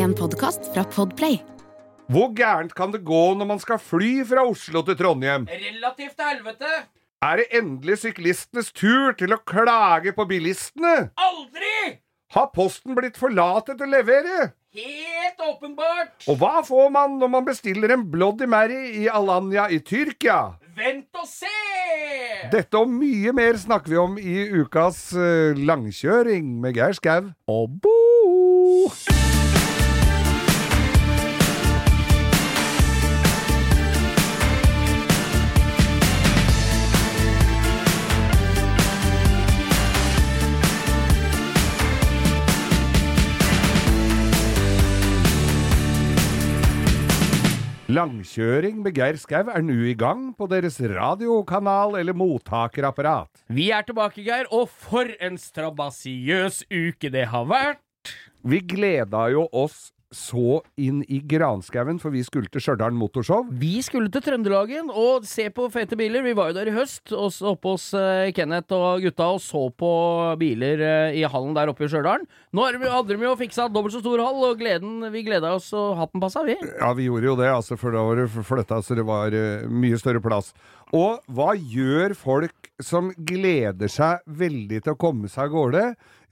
En podkast fra Podplay. Hvor gærent kan det gå når man skal fly fra Oslo til Trondheim? Relativt til helvete. Er det endelig syklistenes tur til å klage på bilistene? Aldri! Har Posten blitt for late til å levere? Helt åpenbart. Og hva får man når man bestiller en Bloody Mary i Alanya i Tyrkia? Vent og se! Dette og mye mer snakker vi om i ukas eh, langkjøring med Geir Skau. Og Bo! Langkjøring med Geir Skau er nå i gang på deres radiokanal eller mottakerapparat. Vi er tilbake, Geir, og for en strabasiøs uke det har vært. Vi gleda jo oss så inn i granskauen, for vi skulle til Stjørdal Motorshow. Vi skulle til Trøndelagen og se på fete biler. Vi var jo der i høst, oppe hos eh, Kenneth og gutta og så på biler eh, i hallen der oppe i Stjørdal. Nå hadde de jo fiksa dobbelt så stor hall, og gleden, vi gleda oss og hatten passa, vi. Ja, vi gjorde jo det, altså, for da var det flytta så det var eh, mye større plass. Og hva gjør folk som gleder seg veldig til å komme seg av gårde?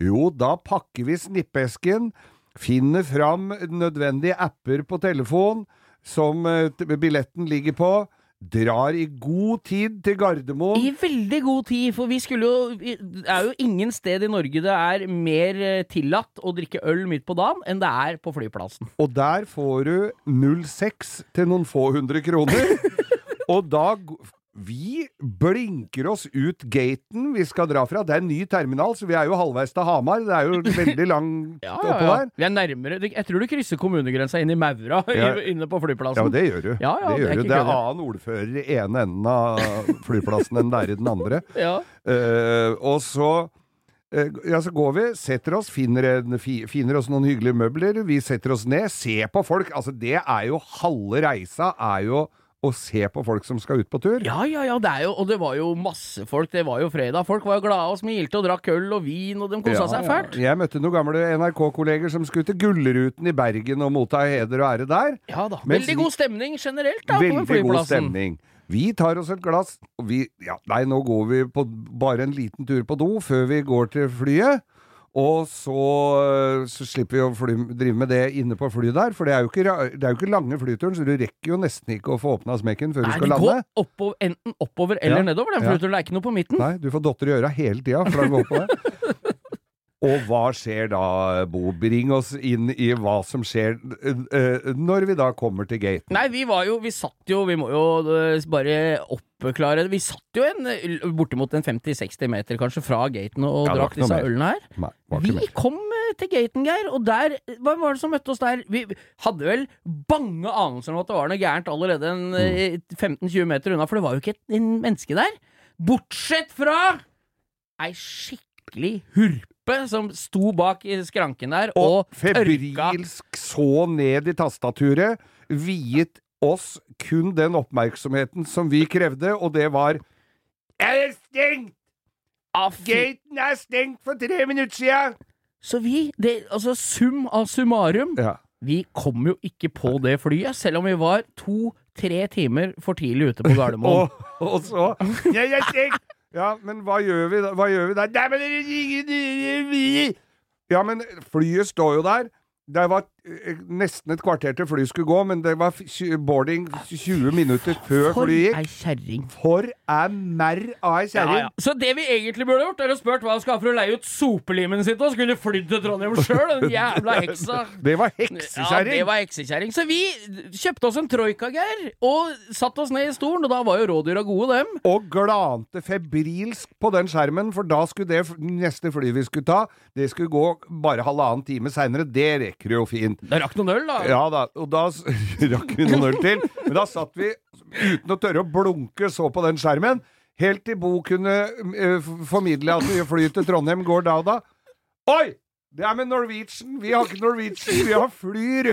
Jo, da pakker vi snippesken, finner fram nødvendige apper på telefon som eh, billetten ligger på, drar i god tid til Gardermoen. I veldig god tid, for vi skulle jo Det er jo ingen sted i Norge det er mer eh, tillatt å drikke øl midt på dagen enn det er på flyplassen. Og der får du 06 til noen få hundre kroner. og da Vi blinker oss ut gaten vi skal dra fra. Det er en ny terminal, så vi er jo halvveis til Hamar. Det er jo veldig langt Ja, ja, ja. Vi er nærmere Jeg tror du krysser kommunegrensa inn i Maura Ja. inne på Ja, flyplassen. det gjør du. Ja, ja, det det er gjør du. Det er en annen ordfører i ene enden av flyplassen enn det er i den andre. Ja. Eh, og så eh, ja, så går vi, setter oss, finner, en, finner oss noen hyggelige møbler. Vi setter oss ned, ser på folk. Altså, det er jo halve reisa er jo å se på folk som skal ut på tur. Ja, ja, ja, det er jo, og det var jo masse folk. Det var jo fredag. Folk var jo glade og smilte og drakk øl og vin, og de kosa Ja, seg ja. fælt. Jeg møtte noen gamle NRK-kolleger som skulle til Gullruten i Bergen og motta heder og ære der. Ja da. Mens Veldig god stemning generelt da, på flyplassen. Veldig god stemning. Vi tar oss et glass, og vi Ja, nei, nå går vi på bare en liten tur på do før vi går til flyet. Og så, så slipper vi å fly, drive med det inne på flyet der, for det er, jo ikke, det er jo ikke lange flyturen, så du rekker jo nesten ikke å få åpna smekken før Nei, du skal det går lande. oppover, enten oppover eller Ja. nedover. Den Ja. flyturen det er ikke noe på midten. Nei, du får dotter i øra hele tida, for å går på det. Og hva skjer da, Bo? Bring oss inn i hva som skjer eh, eh, når vi da kommer til gaten. Nei, vi var jo Vi satt jo Vi må jo øh, bare oppklare. Vi satt jo en bortimot en 50-60 meter kanskje fra gaten og Ja, drakk disse ølene her. Nei, Vi mer. kom til gaten, Geir, og der Hva var det som møtte oss der? Vi hadde vel bange anelser om at det var noe gærent allerede øh, 15-20 meter unna, for det var jo ikke et en menneske der. Bortsett fra ei skikkelig hurpe som sto bak i skranken der og, Og febrilsk så ned i tastaturet, viet oss kun den oppmerksomheten som vi krevde, og det var Er det stengt? Gaten er stengt for tre minutter siden! Så vi, det, altså sum av summarum, Ja. vi kom jo ikke på det flyet, selv om vi var to-tre timer for tidlig ute på Gardermoen. Og, og så Jeg er stengt! Ja, men hva gjør vi da? Hva gjør vi det- Ja, men flyet står jo der. Det var nesten et kvarter til flyet skulle gå, men det var boarding 20 minutter før For flyet ei gikk. kjerring. For ei merr av ei Ja, kjerring. ja. Så det vi egentlig burde gjort, er å spurt hva hun skal ha for å leie ut sopelimen sitt, og så kunne flydd til Trondheim sjøl, den jævla heksa. Det var Ja, det var heksekjerring. Så vi kjøpte oss en troika, Geir, og satte oss ned i stolen, og da var jo rådyra gode, dem. og glante febrilsk på den skjermen, for da skulle det neste flyet vi skulle ta, det skulle gå bare halvannen time seinere. Det rekker jo fint. Det rakk noen øl, da. Ja da, og da rakk vi noen øl til. Men da satt vi uten å tørre å blunke så på den skjermen, helt til Bo kunne uh, formidle at flyet til Trondheim går da og da. Oi! Det er med Norwegian. Vi har ikke Norwegian, vi har Flyr.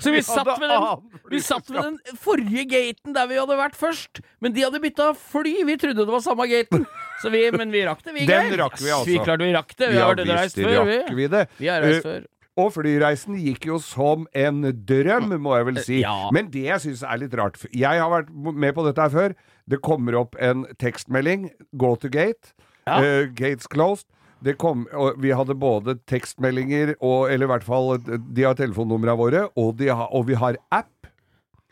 Så vi satt med den, vi satt med den forrige gaten der vi hadde vært først, men de hadde bytta fly. Vi trodde det var samme gaten. Så vi, men vi rakk det, vi, Den rakk vi, altså. Vi klarte vi rakk det. Vi Ja har reist visst før, vi. vi det. Vi har reist Eh, før. Og flyreisen gikk jo som en drøm, må jeg vel si. Ja. Men det jeg syns er litt rart Jeg har vært med på dette her før. Det kommer opp en tekstmelding. Go to gate. Ja. Uh, gates closed. Det kom, vi hadde både tekstmeldinger, og, eller i hvert fall De har telefonnumrene våre, og, de har, og vi har app.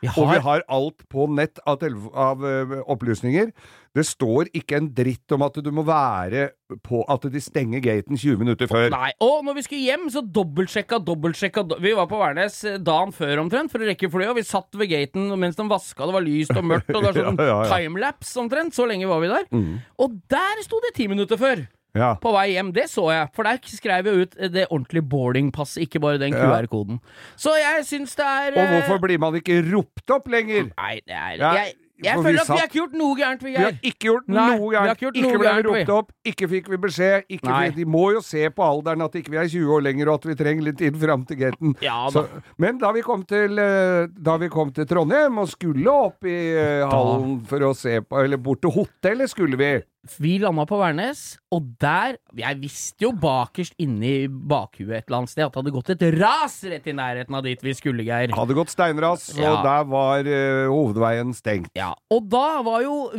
Vi Og vi har har alt på nett av, av uh, opplysninger. Det står ikke en dritt om at du må være på at de stenger gaten 20 minutter før. Nei, Og når vi skulle hjem, så dobbeltsjekka, dobbeltsjekka do Vi var på Værnes eh, dagen før omtrent for å rekke flyet, og vi satt ved gaten mens de vaska, det var lyst og mørkt, og det var sånn Ja, ja, ja. timelapse omtrent. Så lenge var vi der. Mm. Og der sto det ti minutter før! Ja. På vei hjem. Det så jeg, for der skrev jeg ut det ordentlige boardingpasset, ikke bare den QR-koden. Så jeg syns det er Og eh, hvorfor blir man ikke ropt opp lenger? Nei, det er Jeg, jeg for føler at vi har ikke gjort noe gærent, vi Vi har ikke gjort Nei, noe gærent. ikke gjort Ikke noe ble vi ropt opp, ikke fikk vi beskjed. Fikk, de må jo se på alderen at ikke vi er 20 år lenger, og at vi trenger litt tid fram til gaten. Ja Så, da. men da vi, kom til, eh, da vi kom til Trondheim og skulle opp i eh, hallen for å se på Eller bort til hotellet skulle vi. Vi landa på Værnes, og der Jeg visste jo bakerst inni bakhuet et eller annet sted at det hadde gått et ras rett i nærheten av dit vi skulle, Geir. Hadde gått steinras, Ja. og der var uh, hovedveien stengt. Ja, Og da var jo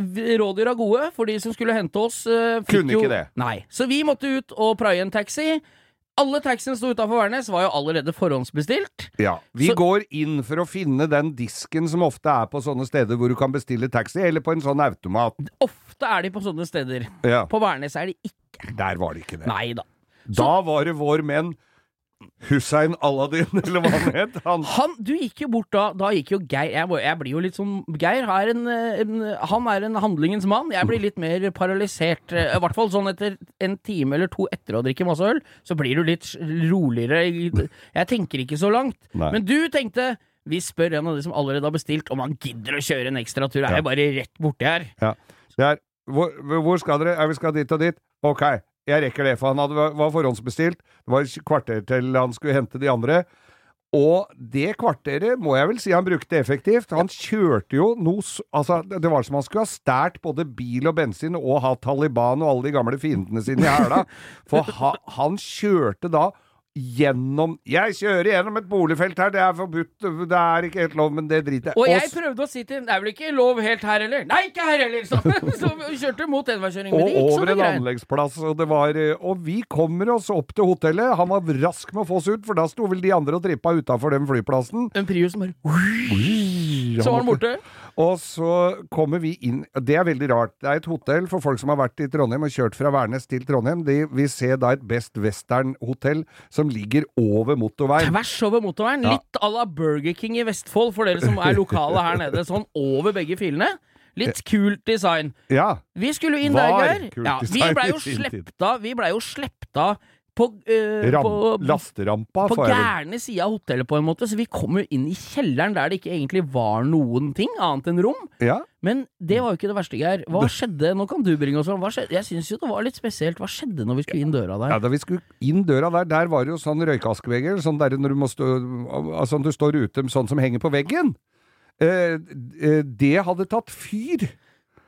rådyra gode, for de som skulle hente oss. uh, Kunne jo, ikke det. Nei. Så vi måtte ut og praie en taxi. Alle taxiene sto utafor Værnes, var jo allerede forhåndsbestilt. Ja. Vi Så- går inn for å finne den disken som ofte er på sånne steder hvor du kan bestille taxi, eller på en sånn automat. Ofte er de på sånne steder. Ja. På Værnes er de ikke. Der var de ikke det. Nei da. Da var det vår menn Hussein Aladdin, eller hva han het. Han Han, du gikk jo bort da, da gikk jo Geir Jeg, jeg blir jo litt sånn Geir er en, eh, en, han er en handlingens mann. Jeg blir litt mer paralysert. eh, I hvert fall sånn etter en time eller to etter å drikke masse øl, så blir du litt roligere. Jeg tenker ikke så langt. Nei. Men du tenkte vi spør en av de som allerede har bestilt, om han gidder å kjøre en ekstra tur. Er Ja. jeg bare rett borti her? Ja. Det er, hvor, hvor skal dere? Er vi skal dit og dit. Ok, jeg rekker det, for han hadde, var forhåndsbestilt. Det var et kvarter til han skulle hente de andre. Og det kvarteret må jeg vel si han brukte effektivt. Han kjørte jo noe Altså, det var som han skulle ha stært både bil og bensin og hatt Taliban og alle de gamle fiendene sine i hæla. For ha, han kjørte da gjennom Jeg kjører gjennom et boligfelt her, det er forbudt, det er ikke helt lov, men det driter jeg Og jeg prøvde å si til ham det er vel ikke lov helt her heller? Nei, ikke her heller! Så, så kjørte mot enveiskjøring. Og over en anleggsplass. Og, det var, eh, og vi kommer oss opp til hotellet. Han var rask med å få oss ut, for da sto vel de andre og trippa utafor den flyplassen. En Prius som bare Så var han borte. Og så kommer vi inn Det er veldig rart. Det er et hotell for folk som har vært i Trondheim og kjørt fra Værnes til Trondheim. De vil se da et Best Western-hotell som ligger over motorveien. Tvers over motorveien. Ja. Litt à la Burger King i Vestfold, for dere som er lokale her nede. Sånn over begge filene. Litt kult design. Ja. Vi skulle inn Var der, Geir. Ja, vi blei jo sin av Vi blei jo slept av på, øh, Ram, på, lasterampa, på gærne sida av hotellet, på en måte. Så vi kom jo inn i kjelleren der det ikke egentlig var noen ting annet enn rom. Ja. Men det var jo ikke det verste, Geir. Hva skjedde? Nå kan du bringe oss fram. Jeg syns jo det var litt spesielt. Hva skjedde når vi skulle inn døra der? Ja, Da vi skulle inn døra der, der var det jo sånn røykaskevegger, sånn der når du må stå Altså du står ute, sånn som henger på veggen. Eh, eh, det hadde tatt fyr.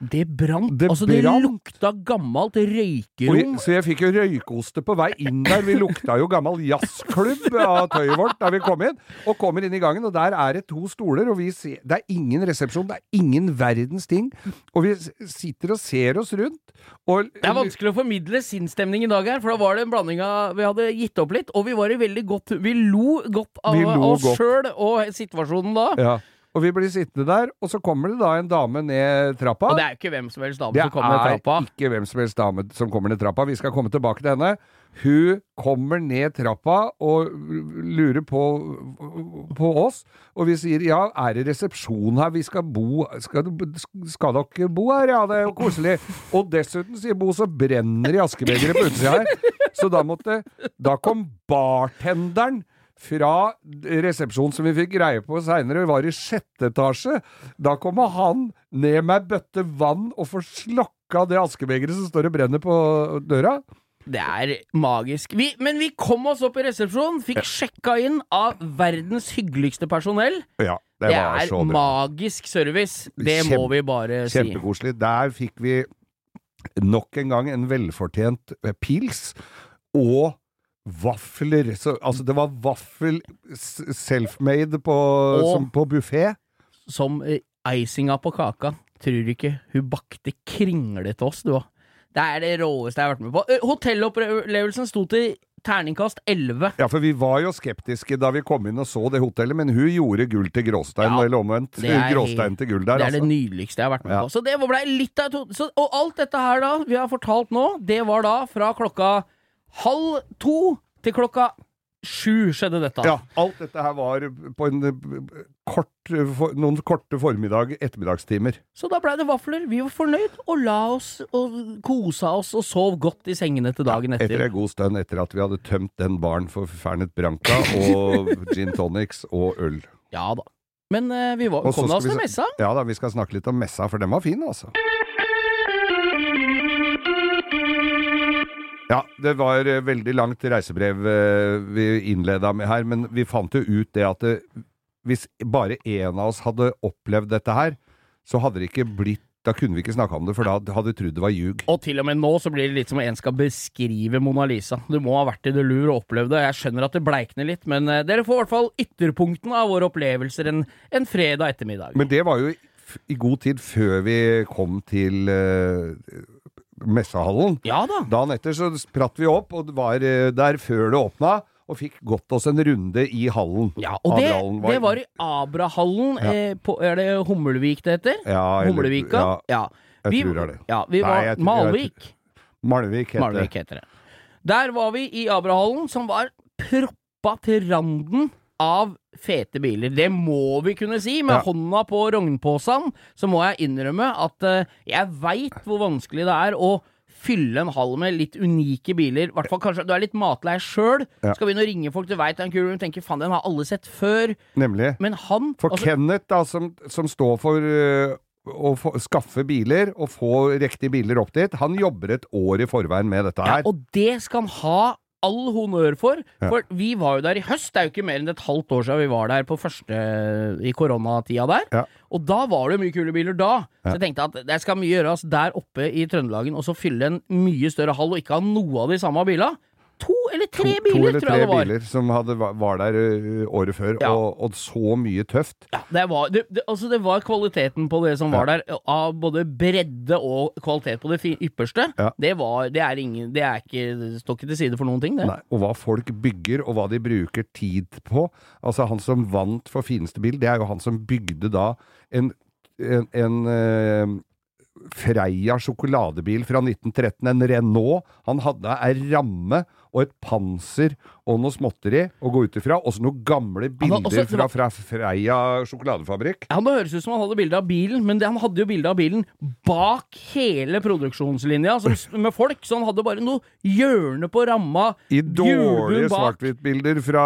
Det brant. Det altså, det brant. lukta gammelt røykerom. jeg, så jeg fikk jo røykoste på vei inn der. Vi lukta jo gammel jazzklubb av tøyet vårt da vi kom inn. Og kommer inn i gangen, og der er det to stoler, og vi ser Det er ingen resepsjon, det er ingen verdens ting. Og vi sitter og ser oss rundt, og Det er vanskelig å formidle sinnsstemning i dag her, for da var det en blanding av Vi hadde gitt opp litt, og vi var i veldig godt Vi lo godt av lo oss sjøl og situasjonen da. Ja. Og vi blir sittende der, og så kommer det da en dame ned trappa. Og det er jo ikke hvem som helst dame Det som kommer ned trappa. Det er ikke hvem som helst dame som kommer ned trappa. Vi skal komme tilbake til henne. Hun kommer ned trappa og lurer på, på oss, og vi sier ja, er det resepsjon her? Vi skal bo Skal, skal dere bo her? Ja, det er jo koselig. Og dessuten, sier Bo, så brenner i askebegeret på utsida her. Så da måtte Da kom bartenderen fra resepsjonen som vi fikk greie på seinere, var i sjette etasje. Da kommer han ned med bøtte vann og får slokka det askebegeret som står og brenner på døra. Det er magisk. Vi, men vi kom oss opp i resepsjonen, fikk sjekka inn av verdens hyggeligste personell. Ja, det, Det, er magisk service. Det Kjempe- må vi bare si. Kjempekoselig. Der fikk vi nok en gang en velfortjent eh, pils og vafler. Så, altså, det var vaffel self-made på, som på buffé. Som eh, icinga på kaka. Tror du ikke hun bakte kringle til oss, du òg. Det er det råeste jeg har vært med på. Eh, Hotellopplevelsen sto til terningkast 11. Ja, for vi var jo skeptiske da vi kom inn og så det hotellet, men hun gjorde gull til gråstein, Ja, eller omvendt. det Gråstein til gull der, det er det altså. nydeligste jeg har vært med Ja. på. Så det ble litt av så, Og alt dette her da, vi har fortalt nå, det var da fra klokka halv to til klokka sju skjedde dette. Ja, alt dette her var på en eh, kort, for, noen korte formiddag, ettermiddagstimer. Så da blei det vafler. Vi var fornøyd, og la oss og kosa oss og sov godt i sengene til dagen Etter etter. en god stund etter at vi hadde tømt den baren for Fernet Branca og gin tonics og øl. Ja da. Men eh, vi var, kom oss til messa. Ja da, vi skal snakke litt om messa, for den var fin, altså. Ja, det var eh, veldig langt reisebrev eh, vi innleda med her, men vi fant jo ut det at det, hvis bare én av oss hadde opplevd dette her, så hadde det ikke blitt Da kunne vi ikke snakka om det, for da hadde vi trodd det var ljug. Og til og med nå så blir det litt som om en skal beskrive Mona Lisa. Du må ha vært i det lur og opplevd det. Jeg skjønner at det bleikner litt, men eh, dere får i hvert fall ytterpunktene av våre opplevelser en, en fredag ettermiddag. Men det var jo i, god tid før vi kom til eh, messehallen. ja da. Dagen etter så spratt vi opp, og var eh, der før det åpna, og fikk gått oss en runde i hallen. Ja, og det, var, det var i Abrahallen. Ja. Eh, på, er det Hummelvik det heter? Ja, eller- Humlevika? Ja, Ja. jeg tror det er det. Ja, vi Nei, var jeg tror- Malvik. Malvik heter Malvik heter det. Der var vi i Abrahallen, som var proppa til randen av fete biler. Det må vi kunne si. Med Ja. hånda på rognposen så må jeg innrømme at uh, jeg veit hvor vanskelig det er å fylle en hall med litt unike biler. I hvert fall kanskje du er litt matlei sjøl. Ja. Skal begynne å ringe folk du veit er en kul og tenker faen, den har alle sett før. Nemlig. Men han For altså, Kenneth, da, som, som står for uh, å få, skaffe biler og få riktige biler opp dit, han jobber et år i forveien med dette Ja, her. og det skal han ha all honnør for. For vi var jo der i høst. Det er jo ikke mer enn et halvt år siden vi var der på første i koronatida der. Ja. Og da var det mye kule biler da. Så jeg tenkte at det skal mye gjøres der oppe i Trøndelagen, og så fylle en mye større hall og ikke ha noe av de samme bilene. Eller tre to, biler, to eller tror jeg det var. biler som hadde, var der året før, Ja. og, og så mye tøft. Ja, det var, det, det, altså det var kvaliteten på det som var der, av både bredde og kvalitet på det ypperste. Det var Det er ingen Det er ikke står ikke til side for noen ting, det. Nei, og hva folk bygger, og hva de bruker tid på. Altså, han som vant for fineste bil, det er jo han som bygde da en, en, en eh, Freia sjokoladebil fra 1913, en Renault. Han hadde ei ramme og et panser og noe småtteri å gå ut ifra, og så noen gamle bilder også- fra, fra Freia sjokoladefabrikk. Ja, Det høres ut som han hadde bilde av bilen, men det, han hadde jo bilde av bilen bak hele produksjonslinja som, med folk, så han hadde bare noe hjørne på ramma. I dårlige svart-hvitt-bilder fra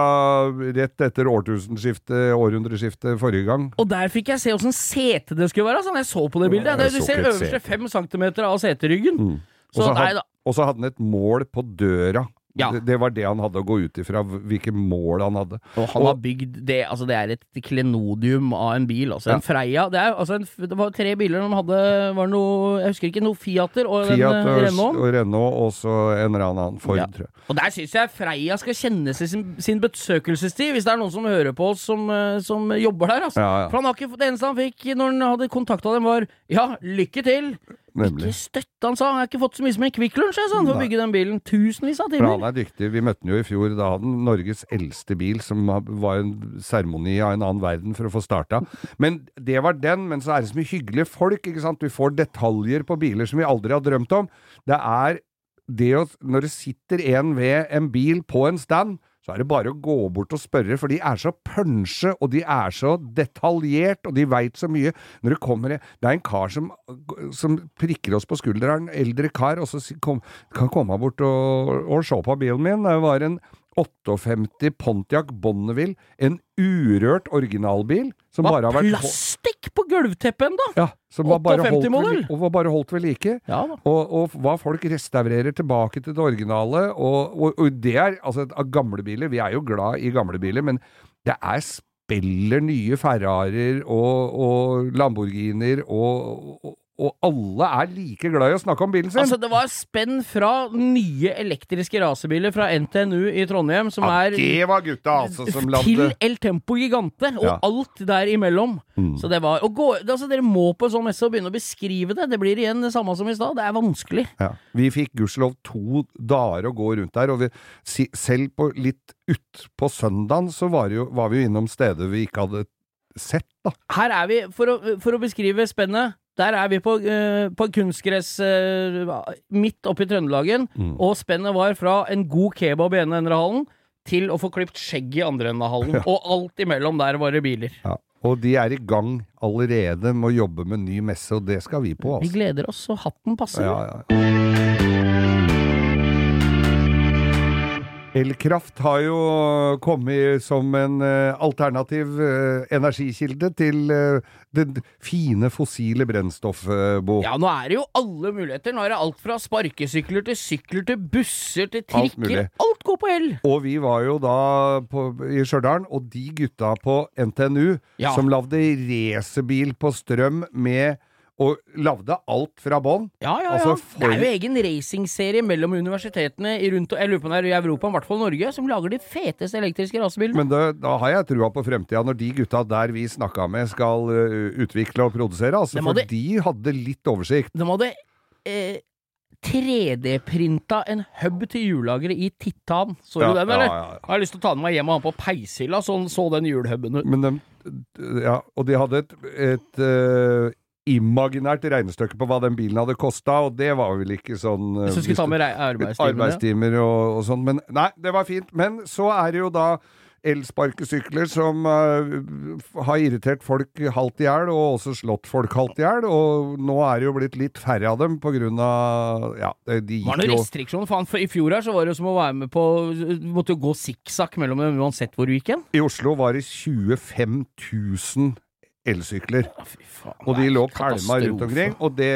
rett etter årtusenskiftet, århundreskiftet forrige gang. Og der fikk jeg se åssen sete det skulle være, sånn jeg så på det bildet. Ja, Det, du ser øverste fem centimeter av seteryggen. Da. og så hadde han et mål på døra. Ja. Det, det var det han hadde å gå ut ifra, hvilke mål han hadde. Og han har bygd det Altså, det er et klenodium av en bil. Altså, Ja. en Freia. Det, er, altså en, det var tre biler de hadde Var noe Jeg husker ikke. Noe Fiater og Fiat en eh, Renault. og Renault, og så en eller annen Ford, Ja. tror jeg. Og der syns jeg Freia skal kjenne sin, sin besøkelsestid, hvis det er noen som hører på oss som, eh, som jobber der. Altså. Ja, ja. For han har ikke, Det eneste han fikk når han hadde kontakta dem, var ja, lykke til. Nemlig. Ikke støtte, han sa. Jeg har ikke fått så mye som en Kvikk Lunsj han, for å bygge den bilen. Tusenvis av timer han timer. er dyktig. Vi møtte han jo i fjor. Da hadde han Norges eldste bil, som var en seremoni av en annen verden for å få starta. Men det var den. Men så er det så mye hyggelige folk, ikke sant. Vi får detaljer på biler som vi aldri har drømt om. Det er det å Når det sitter en ved en bil på en stand, så er det bare å gå bort og spørre, for de er så punsje, og de er så detaljert, og de veit så mye. Når det kommer Det er en kar som, som prikker oss på skulderen, en eldre kar, og så kom, kan komme bort og, og se på bilen min. Det var en 58 Pontiac Bonneville, en urørt originalbil, som Hva, bare har vært plastikk på gulvteppet ennå! ja, som var bare, 58 holdt ved, og var bare holdt ved like. Ja. Og, og hva folk restaurerer tilbake til det originale. Og, og, og det er altså av gamle biler. Vi er jo glad i gamle biler, men det er spiller nye Ferrarier og, og Lamborghinier og, og, alle er like glad i å snakke om bilen sin. Altså, det var spenn fra nye elektriske racerbiler fra NTNU i Trondheim, som ja, er det var gutta, altså, som til El Tempo Gigante, og Ja. alt der imellom. Mm. Så det var gå, altså, Dere må på en sånn messe og begynne å beskrive det. Det blir igjen det samme som i stad. Det er vanskelig. ja. Vi fikk gudskjelov to dager å gå rundt der, og vi, selv på litt utpå søndagen så var, jo, var vi jo innom steder vi ikke hadde sett, da. Her er vi, for å, for å beskrive spennet Der er vi på, uh, på kunstgress uh, midt oppe i Trøndelagen, Mm. og spennet var fra en god kebab i ene enden av hallen til å få klipt skjegg i andre enden av hallen. Og alt imellom der var det biler. Ja. Og de er i gang allerede med å jobbe med ny messe, og det skal vi på, Altså. Vi gleder oss, og hatten passer. Ja, ja. Elkraft har jo kommet som en eh, alternativ eh, energikilde til eh, det fine fossile brennstoffet, Bo. Ja, nå er det jo alle muligheter. Nå er det alt fra sparkesykler til sykler til busser til trikker. Alt, Alt går på el! Og vi var jo da på, i Stjørdal, og de gutta på NTNU Ja. som lagde racerbil på strøm med Og lagde alt fra bånn. Ja, ja, ja. Altså, for- Det er jo egen racingserie mellom universitetene i rundt Jeg lurer på om det er i Europa, i hvert fall Norge, som lager de feteste elektriske rasebilene. Men da, da har jeg trua på fremtida, når de gutta der vi snakka med skal ø, utvikle og produsere. Altså, de hadde... for de hadde litt oversikt. De hadde eh, 3D-printa en hub til hjullageret i titan. Så Ja, du den, eller? ja, ja. Jeg har lyst til å ta den med hjem og ha den på peishylla, sånn så den hjulhuben ut. Men de, ja, og de hadde et, et ø, imaginært regnestykke på hva den bilen hadde kosta, og det var vel ikke sånn ø, Hvis du skulle ta med arbeidstimer. arbeidstimer og, og sånn. Men nei, det var fint. Men så er det jo da elsparkesykler som uh, har irritert folk halvt i hjel, og også slått folk halvt i hjel. Og nå er det jo blitt litt færre av dem av Ja, de Det var det noen jo restriksjoner. Faen, for I fjor her så var det jo som å være med på Du måtte jo gå sikksakk mellom dem uansett hvor du gikk hen. I Oslo var det 25 000 elsykler. Å, fy faen, Og de lå pælma rundt omkring, og det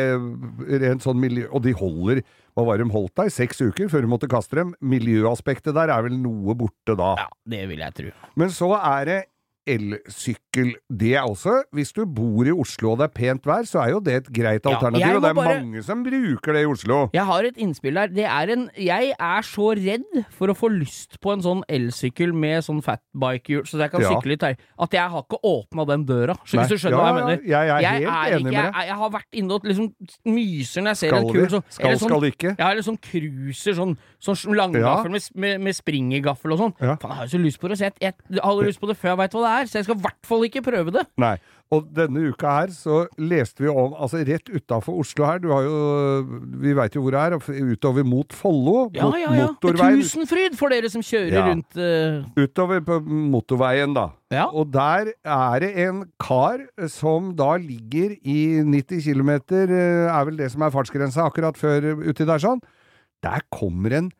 sånn miljø... Og de holder Hva var de holdt? I seks uker før de måtte kaste dem? Miljøaspektet der er vel noe borte da. Ja, det vil jeg tro. Men så er det elsykkel. Det er også, hvis du bor i Oslo og det er pent vær, så er jo det et greit alternativ. Ja, og det er bare- mange som bruker det i Oslo. Jeg har et innspill der. Det er en Jeg er så redd for å få lyst på en sånn elsykkel med sånn fatbike-hjul, så jeg kan Ja. sykle litt her. At jeg har ikke åpna den døra. Så Nei, hvis du skjønner ja, hva jeg mener. Jeg er helt er enig ikke, med jeg, deg. jeg har vært inne og liksom myser når jeg ser Skal en kul sånn Skal, eller sånn, skal ikke? Jeg eller sånn cruiser, sånn, sånn langgaffel med, med, med springergaffel og sånn. Ja. Faen, jeg har jo så lyst på det, så jeg, jeg, jeg hadde lyst på det før jeg veit hva det er. Så jeg skal i hvert fall ikke prøve det. Nei. Og denne uka her så leste vi om Altså rett utafor Oslo her, du har jo Vi veit jo hvor det er, utover mot Follo. Ja, mot ja, ja. motorveien. Tusenfryd for dere som kjører Ja. rundt uh... Utover på motorveien, da. Ja. Og der er det en kar som da ligger i 90 km, er vel det som er fartsgrensa akkurat før uti der sånn. Der kommer en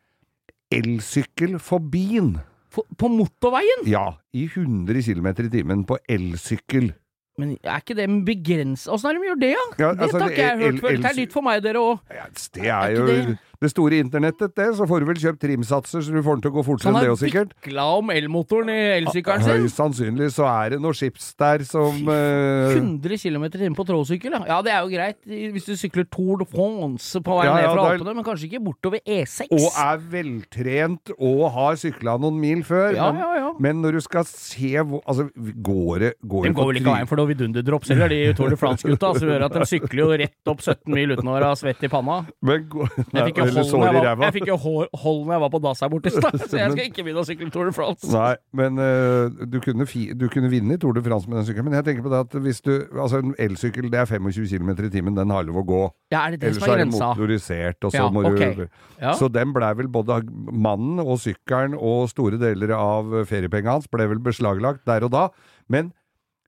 elsykkel forbi den. på, motorveien. Ja, i 100 km i timen på elsykkel. Men er ikke det begrensa Åssen er det de gjør det, da? Ja, det altså, har ikke jeg hørt før. Det er nytt for meg, dere òg. Ja, det Er er jo det- det store internettet, det. Så får du vel kjøpt trimsatser så du får den til å gå fortere enn det har òg, sikkert. vikla om elmotoren i elsykkelen sin. Høyst sannsynlig så er det noe chips der som uh... 100 km i timen på trådsykkel, ja. ja. Det er jo greit hvis du sykler Tour de France på vei Ja, ned fra ja, Alpene, men kanskje ikke bortover E6. Og er veltrent og har sykla noen mil før. Ja, men, ja, ja. men når du skal se hvor Altså, går det går De går vel ikke av veien for noe vidunderdrops heller, de Tour de France-gutta, som gjør at de sykler jo rett opp 17 mil uten å være svett i panna. Men Jeg fikk jo Eller sår i ræva. jeg fikk jo hold når jeg var på dass her borte i stad, så jeg skal ikke begynne å sykle Tour de France. Nei, men uh, du, kunne fi, du kunne vinne i Tour de France med den sykkelen. Men jeg tenker på det at hvis du Altså, en elsykkel det er 25 km i timen, den har lov å gå. Ja, er det det Ellers som er er det grensa? motorisert, og så Ja, må okay. du Ja. Så den blei vel både mannen og sykkelen og store deler av feriepengene hans ble vel beslaglagt der og da. Men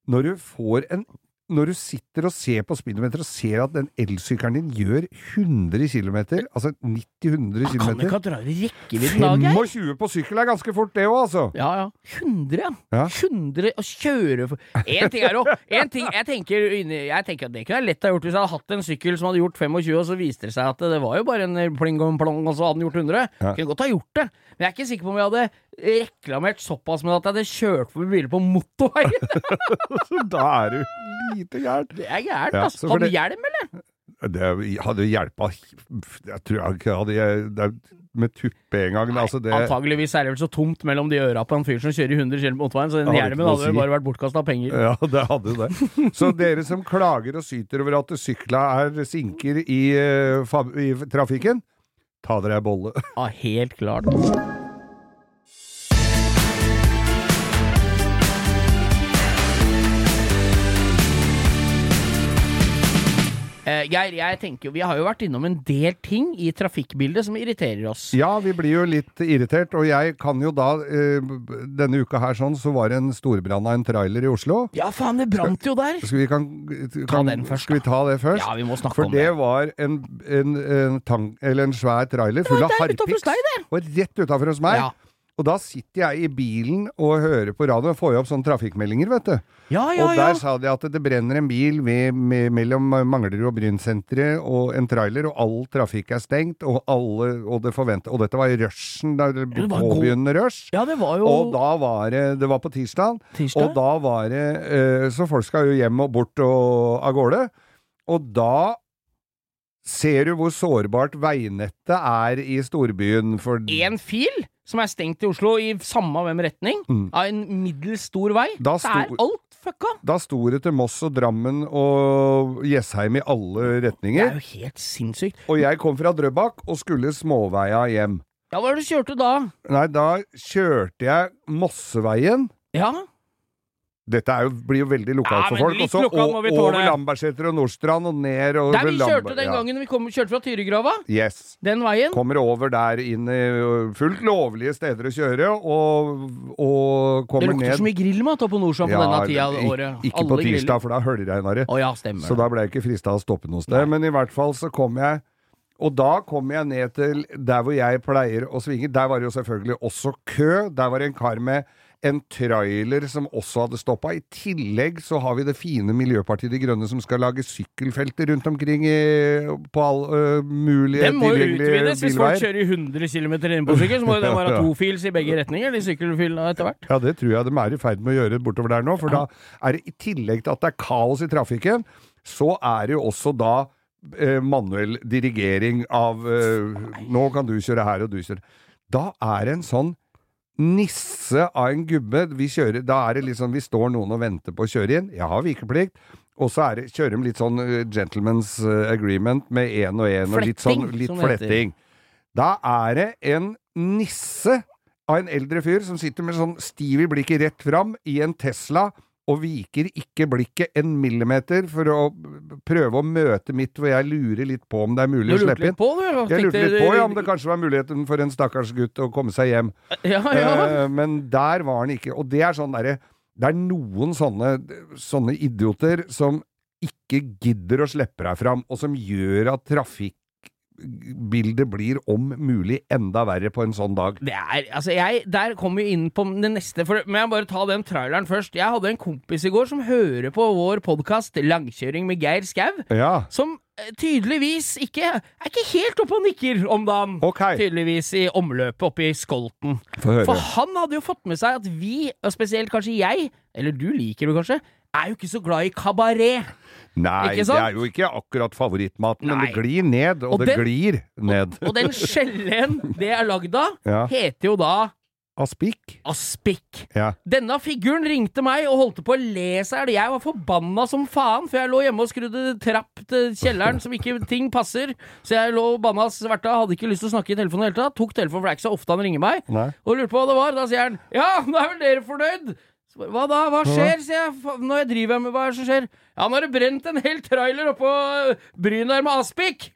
når du får en når du sitter og ser på speedometer og ser at den elsykkelen din gjør 100 km, altså 90-100 Kan du ikke ha dratt rekkevidden da, Geir? 25 på sykkel er ganske fort, det òg, altså. Ja, ja. 100, ja. Ja. 100 å kjøre for En ting er jo En ting jeg tenker Jeg tenker at det kunne jeg lett ha gjort hvis jeg hadde hatt en sykkel som hadde gjort 25, og så viste det seg at det var jo bare en pling og plong, og så hadde den gjort 100. Ja. Kunne godt ha gjort det. Men jeg er ikke sikker på om jeg hadde reklamert såpass med at jeg hadde kjørt forbi biler på motorveien. så da er du lite gæren. Det er gærent, Ja, altså. Hadde det- hjelm, eller? Det hadde hjelpa Jeg tror jeg ikke hadde jeg, Med tuppe en gang. altså det, Antageligvis er det vel så tomt mellom de øra på en fyr som kjører i 100 km på motorveien, så den hjelmen hadde vel si. bare vært bortkasta penger. Ja, det hadde det. Så dere som klager og syter over at sykla er sinker i, eh, i trafikken, ta dere ei bolle. Ja, helt klart. Geir, jeg tenker jo, vi har jo vært innom en del ting i trafikkbildet som irriterer oss. Ja, vi blir jo litt irritert, og jeg kan jo da eh, Denne uka her sånn, så var det en storbrann av en trailer i Oslo. Ja, faen, det brant jo der! Skal vi, kan, kan, den først, skal vi ta det først? Ja, vi må snakke For om det For det. var en, en, en, tang, eller en svær trailer full av harpiks. Og rett utafor hos meg. Ja. Og da sitter jeg i bilen og hører på radio og får jo opp sånne trafikkmeldinger, vet du. Ja, ja, og ja. der sa de at det brenner en bil ved, med, mellom Manglerud og Brynsenteret og en trailer, og all trafikk er stengt, og alle Og det forventa Og dette var i rushen, da, det ble påbegynnende rush. Ja, det var jo Og da var det Det var på tirsdag. tirsdag. Og da var det eh, Så folk skal jo hjem og bort og av gårde. Og da ser du hvor sårbart veinettet er i storbyen. For Én fil som er stengt i Oslo i samme hvem retning, Mm. av en middels stor vei. Da det er alt fucka! da sto det til Moss og Drammen og Jessheim i alle retninger. Det er jo helt sinnssykt. Og jeg kom fra Drøbak og skulle småveia hjem. Ja, hva er det du kjørte da? Nei, da kjørte jeg Mosseveien. Ja, Dette er jo, blir jo veldig lokalt Ja, for folk. litt Og så lokal må o- vi tåle. over Lambertseter og Nordstrand og ned og Der vi kjørte den ja. gangen vi kom, kjørte fra Tyrigrava. Yes. Den veien. Kommer over der inn i fullt lovlige steder å kjøre, og, og Det lukter ned så mye grillmat på Nordstrand på denne tida av året. Ikke Alle på griller. tirsdag, for da høljregna det. Oh, ja, stemmer. Så da ble jeg ikke frista å stoppe noe sted. Men i hvert fall så kom jeg Og da kom jeg ned til der hvor jeg pleier å svinge. Der var det jo selvfølgelig også kø. Der var det en kar med en trailer som også hadde stoppa. I tillegg så har vi det fine Miljøpartiet De Grønne som skal lage sykkelfelter rundt omkring i, på all uh, mulige Den må jo utvides. Hvis folk kjører i 100 km inn på sykkel, så må den være tofils i begge retninger, de sykkelfilene etter hvert. Ja, det tror jeg de er i ferd med å gjøre bortover der nå. For da er det i tillegg til at det er kaos i trafikken, så er det jo også da eh, manuell dirigering av eh, Nå kan du kjøre her, og du kjører Da er det en sånn nisse av en gubbe. Vi kjører, da er det liksom Vi står noen og venter på å kjøre inn. Jeg har vikeplikt. Og så er det, kjører de litt sånn eh, gentleman's eh, agreement med én og én, og litt sånn litt fletting. Da er det en nisse av en eldre fyr som sitter med sånn stiv i blikket rett fram i en Tesla og viker ikke blikket en millimeter for å prøve å møte mitt, hvor jeg lurer litt på om det er mulig å lurte slippe litt inn. på du? Jeg lurte litt på ja, om det kanskje var muligheten for en stakkars gutt å komme seg hjem. Ja, ja. Eh, men der var han ikke. Og det er sånn derre Det er noen sånne, sånne idioter som ikke gidder å slippe deg fram, og som gjør at trafikkbildet blir om mulig enda verre på en sånn dag. Det er, altså jeg, Der kommer vi inn på det neste. For, men jeg bare ta den traileren først. Jeg hadde en kompis i går som hører på vår podkast Langkjøring med Geir Skau. Ja, Som eh, tydeligvis ikke er ikke helt oppe og nikker om dagen. Okay. Tydeligvis i omløpet oppe i Skolten. For han hadde jo fått med seg at vi, og spesielt kanskje jeg, eller du liker det kanskje, er jo ikke så glad i kabaret. Nei, det er jo ikke akkurat favorittmaten, men det glir ned, og, Og det den- glir ned. Og den skjellen det er lagd av, Ja. heter jo da Aspik? aspik. Ja. Denne figuren ringte meg og holdt på å le seg i hjel. Jeg var forbanna som faen, for jeg lå hjemme og skrudde trapp til kjelleren som ikke ting passer. Så jeg lå og banna sverta, hadde ikke lyst til å snakke i telefonen i det hele tatt. Tok telefonen, for det er ikke så ofte han ringer meg. Nei. Og lurte på hva det var. Da sier han ja, nå er vel dere fornøyd? Hva da? Hva skjer? sier jeg. "Fa- Når jeg driver med hva er det som skjer? Ja, nå har det brent en hel trailer oppå Bryn der med aspik.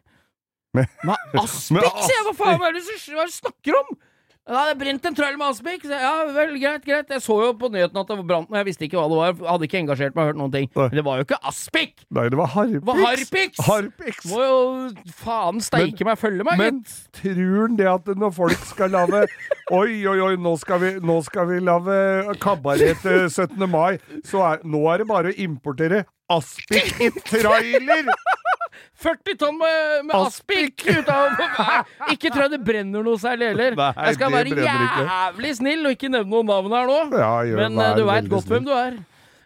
Med, med aspik, sier jeg! Hva faen er det du snakker om? Ja, det brent en trøll med aspik. Ja, vel, greit, greit. Jeg så jo på nyhetene at det brant, men jeg visste ikke hva det var. Hadde ikke engasjert meg hørt noen ting. Nei. Men det var jo ikke aspik! Nei, det var Harpix. Det var Harpix! Harpix. Må jo faen steike meg følge meg, Men gitt. tror han det at når folk skal lage Oi, oi, oi, nå skal vi, nå skal vi lage kabaret til 17. mai, så er, nå er det bare å importere aspik i trailer! 40 tonn med, med aspik ut av Ikke tror jeg det brenner noe særlig heller. Jeg skal være jævlig snill og ikke nevne noen navn her nå. Ja, jo, Men eh, du veit godt godt hvem du er.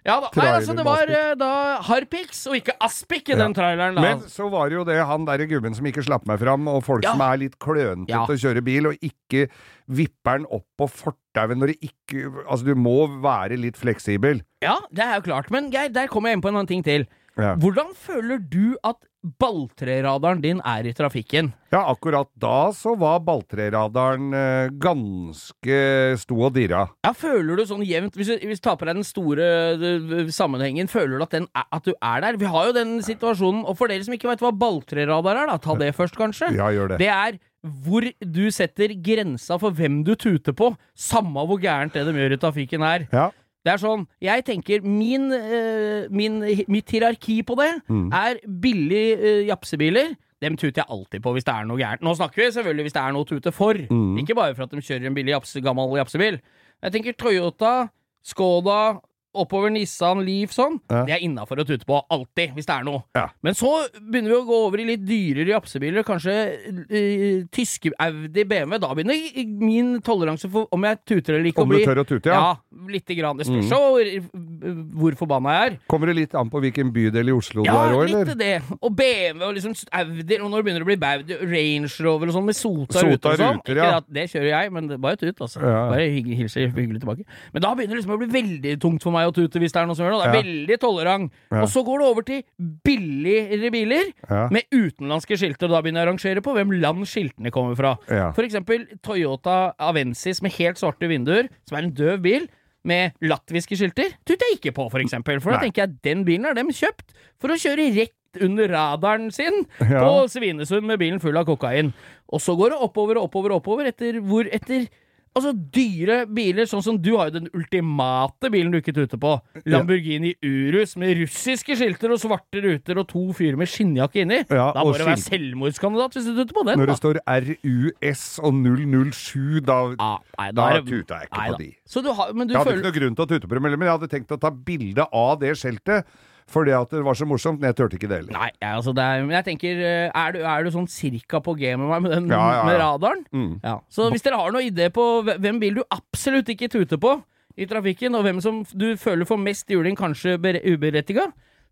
Ja da. Nei, altså, det var eh, da Harpix og ikke Aspik i Ja. den traileren. da. Men så var det jo det han derre gubben som ikke slapp meg fram, og folk Ja. som er litt klønete Ja. til å kjøre bil, og ikke vipper den opp på fortauet når det ikke Altså, du må være litt fleksibel. Ja, det er jo klart. Men Geir, der kommer jeg inn på en annen ting til. Ja. Hvordan føler du at balltreradaren din er i trafikken? Ja, akkurat da så var balltreradaren eh, ganske sto og dirra. Ja, Føler du sånn jevnt Hvis du, hvis du tar på deg den store øh, sammenhengen, føler du at, den er, at du er der? Vi har jo den situasjonen, og for dere som ikke vet hva balltreradar er, da, ta det først, kanskje. Ja, gjør det. Det er hvor du setter grensa for hvem du tuter på, samme hvor gærent det de gjør i trafikken er. Ja. Det er sånn, jeg tenker min, eh, min Mitt hierarki på det Mm. er billig uh, japsebiler. Dem tuter jeg alltid på hvis det er noe gærent. Nå snakker vi selvfølgelig hvis det er noe å tute for. Mm. Ikke bare for at de kjører en billig japse, gammel japsebil. Jeg tenker Toyota, Skoda, oppover Nissan, Leaf sånn. Ja. Det er innafor å tute på. Alltid, hvis det er noe. Ja. Men så begynner vi å gå over i litt dyrere japsebiler. Kanskje uh, tyske Audi, BMW. Da begynner min toleranse for om jeg tuter eller ikke Om å du tør å tute, ja. ja, lite grann. Det spørs Mm. hvor, hvor forbanna jeg er. Kommer det litt an på hvilken bydel i Oslo Ja, du er òg, litt eller? det. Og BMW og liksom Audi, og når det begynner å bli Baudi, Range Rover og sånn med sota, Sota ruter og sånn. ruter, Ikke ja. at det kjører jeg, men bare tut, altså. Ja. Bare hilser hyggelig tilbake. Men da begynner det liksom å bli veldig tungt for meg å tute hvis det er noe som gjør det. Det er veldig tolerant. Og så går det over til billigere biler med utenlandske skilter, og da begynner jeg å rangere på hvem land skiltene kommer fra. For eksempel Toyota Avensis med helt svarte vinduer, som er en døv bil, med latviske skilter, tuter jeg ikke på, for eksempel. For da Nei. tenker jeg den bilen har dem kjøpt for å kjøre rett under radaren sin Ja. på Svinesund med bilen full av kokain. Og så går det oppover og oppover og oppover etter hvor etter Altså dyre biler, sånn som du har jo den ultimate bilen du ikke tuter på. Lamborghini Urus med russiske skilter og svarte ruter og to fyrer med skinnjakke inni. Ja, da må du være selvmordskandidat hvis du tuter på den. Når da. det står RUS og 007, da ah, nei, Da er tuta jeg ikke nei på da. de. Så du har, men du Jeg hadde føler ikke noe grunn til å tute på dem, men jeg hadde tenkt å ta bilde av det skjeltet. Fordi at det var så morsomt, men jeg turte ikke det heller. Nei, altså det er, men jeg tenker eh, Er du, er du sånn cirka på G med meg med den Ja, ja, ja. med radaren? Mm. Ja. Så hvis dere har noen idé på hvem bil du absolutt ikke tuter på i trafikken, og hvem som du føler får mest juling, kanskje bere- uberettiga,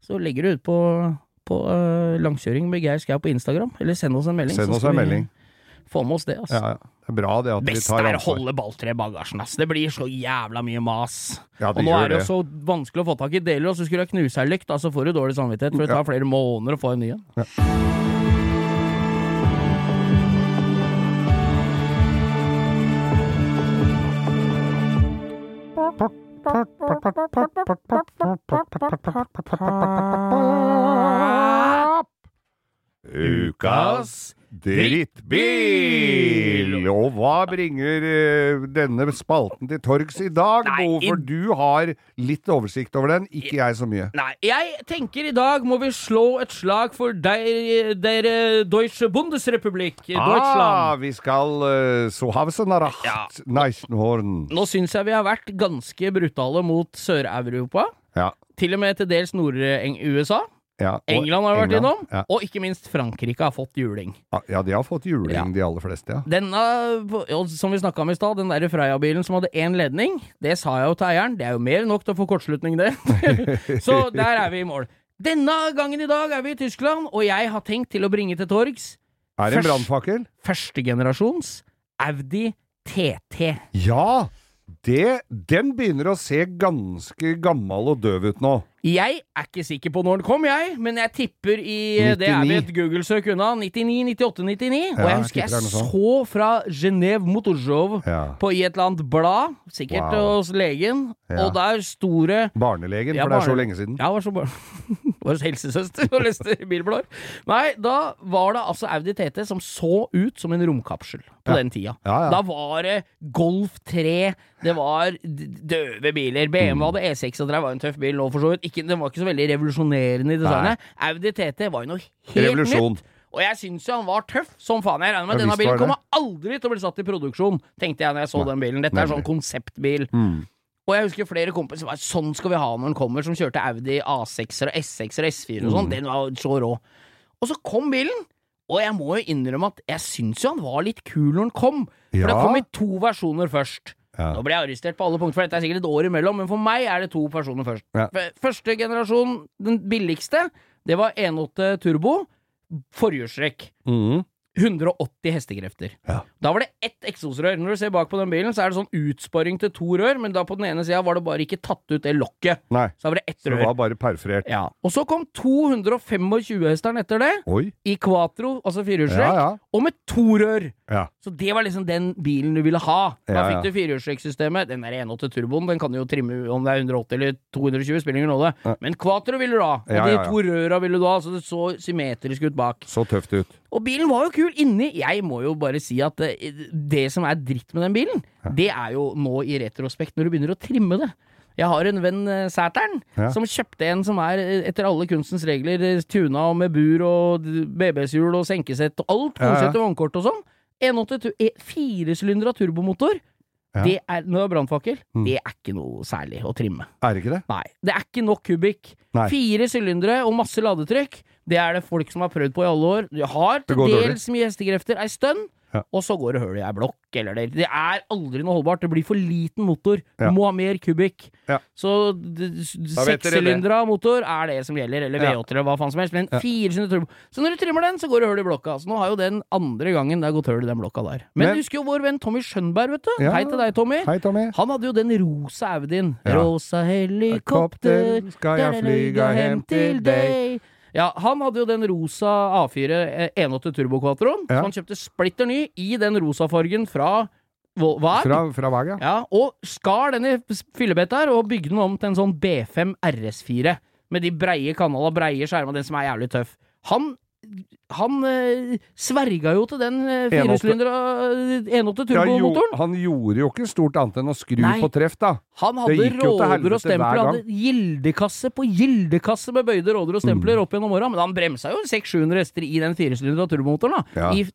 så legger du ut på, på uh, langkjøring med Geir Skau på Instagram, eller send oss en melding. Send oss en melding. Få med oss det, altså. Ja, ja. Det er bra det at vi Best tar er å holde balltre i bagasjen, ass. Det blir så jævla mye mas. Ja, og nå er det det. jo så vanskelig å få tak i deler, og så skulle du knuse ei lykt, da, så får du dårlig samvittighet, for det tar flere måneder å få en ny en. Ukas drittbil! Og hva bringer eh, denne spalten til torgs i dag, Nei, Bo? i- For du har litt oversikt over den, ikke jeg så mye. Nei, jeg tenker i dag må vi slå et slag for der, der eh, Deutsche Bundesrepublik, Ah, Deutschland. vi skal uh, så have nacht, Ja. Neichenhorn. Nå syns jeg vi har vært ganske brutale mot Sør-Europa. Ja, Til og med til dels Nord-USA. Ja. England har vært England, innom. Ja. Og ikke minst Frankrike har fått juling. ja, de har fått juling, Ja. de aller fleste, ja. Denne, som vi snakka om i stad, den der Freia-bilen som hadde én ledning, det sa jeg jo til eieren, det er jo mer enn nok til å få kortslutning, det. Så der er vi i mål. Denne gangen i dag er vi i Tyskland, og jeg har tenkt til å bringe til torgs Er det en brannfakkel? førstegenerasjons Audi TT. Ja! Det, den begynner å se ganske gammel og døv ut nå. Jeg er ikke sikker på når den kom, jeg, men jeg tipper i Det er vi et Google-søk unna. 99, 98, 99. Ja, og jeg husker jeg, jeg så fra Genéve Motorshow Ja. på i et eller annet blad, sikkert Wow. hos legen, Ja. og der store Barnelegen, for det er så lenge siden. Ja, var så bare Var helsesøster og leste bilblår. Nei, da var det altså Audi TT som så ut som en romkapsel på den tida. Da var det Golf 3, det var døve biler. BMW Mm. hadde E6 og det var en tøff bil nå, for så vidt. Ikke, den var ikke så veldig revolusjonerende i designet. Audi TT var jo noe helt Revolusjon. nytt. Og jeg syns jo han var tøff som faen. Jeg regner med at denne bilen kommer aldri til å bli satt i produksjon, tenkte jeg når jeg så den bilen. Dette er sånn konseptbil. Mm. Og jeg husker flere kompiser var sånn skal vi ha når den kommer, som kjørte Audi A6-er og S6-er og S4 og sånn. Mm. Den var så rå. Og så kom bilen, og jeg må jo innrømme at jeg syns jo han var litt kul når den kom. For Ja. det kom i to versjoner først. Ja. Nå ble jeg arrestert på alle punkter, for dette er sikkert et år imellom, men for meg er det to personer først. Ja. Første generasjon, den billigste, det var 1.8 turbo, forhjulstrekk. Mm. 180 hestekrefter. Ja. Da var det ett eksosrør. Når du ser bak på den bilen, så er det sånn utsporing til to rør, men da på den ene sida var det bare ikke tatt ut det lokket. Nei, Så da var det ett så det var bare perforert. Ja. Og så kom 225 hesteren etter det, Oi. i quatro, altså Ja, firehjulstrekk, ja. Og med to rør. ja. Så det var liksom den bilen du ville ha. Da Ja, fikk du firehjulstrekksystemet. Den der 1.8 turboen den kan jo trimme om det er 180 eller 220, spiller ingen rolle. Men quatro ville du ha, og de to røra ville du ha, så det så symmetrisk ut bak. Så tøft ut. Og bilen var jo kul inni. Jeg må jo bare si at det, det som er dritt med den bilen, det er jo nå i retrospekt, når du begynner å trimme det. Jeg har en venn, Sætern, Sæteren, Ja. som kjøpte en som er eh, etter alle kunstens regler eh, tuna og med bur og BBS-hjul og senkesett og alt, Ja, ja. og vognkort og sånn. 1.8 tu- eh, Firesylindra turbomotor. Ja. Det er, når det er brannfakkel, Mm. det er ikke noe særlig å trimme. Er det ikke det? Nei. Det er ikke nok kubikk. Nei. Fire sylindere og masse ladetrykk. Det er det folk som har prøvd på i alle år. De har til dels mye hestekrefter ei stund, Ja. og så går det hull i ei blokk, eller det Det er aldri noe holdbart. Det blir for liten motor. Du Ja. må ha mer kubikk. Ja. Så sekssylindra motor er det som gjelder, eller V8 eller hva faen som helst. Men Ja. turbo. Så når du trimmer den, så går det hull i blokka. Så nå har jo den andre gangen det har gått hull i den blokka der. Men, Men- du husker jo vår venn Tommy Skjønberg, vet du. Hei til deg, Tommy. Hei, Tommy. Han hadde jo den rosa Audien. Rosa helikopter, Skal jeg flyga hjem til deg? Ja, han hadde jo den rosa A4 eh, 1.8 Turbo Quattroen, Ja. så han kjøpte splitter ny i den rosa fargen fra Vag. Fra, fra Vag, ja. Ja, og skar den i fillebett her, og bygde den om til en sånn B5 RS4. Med de breie kanalene, breie skjermer, den som er jævlig tøff. Han han eh, sverga jo til den eh, 1.8 firehjulslindra 1.8 Ja, jo, han gjorde jo ikke stort annet enn å skru Nei. på treff, da. Han hadde råder og stempler, Han hadde gildekasse på gildekasse med bøyde råder og stempler Mm. opp gjennom åra, men han bremsa jo 600-700 hester i den firesylindra turbomotoren, da. Ja. I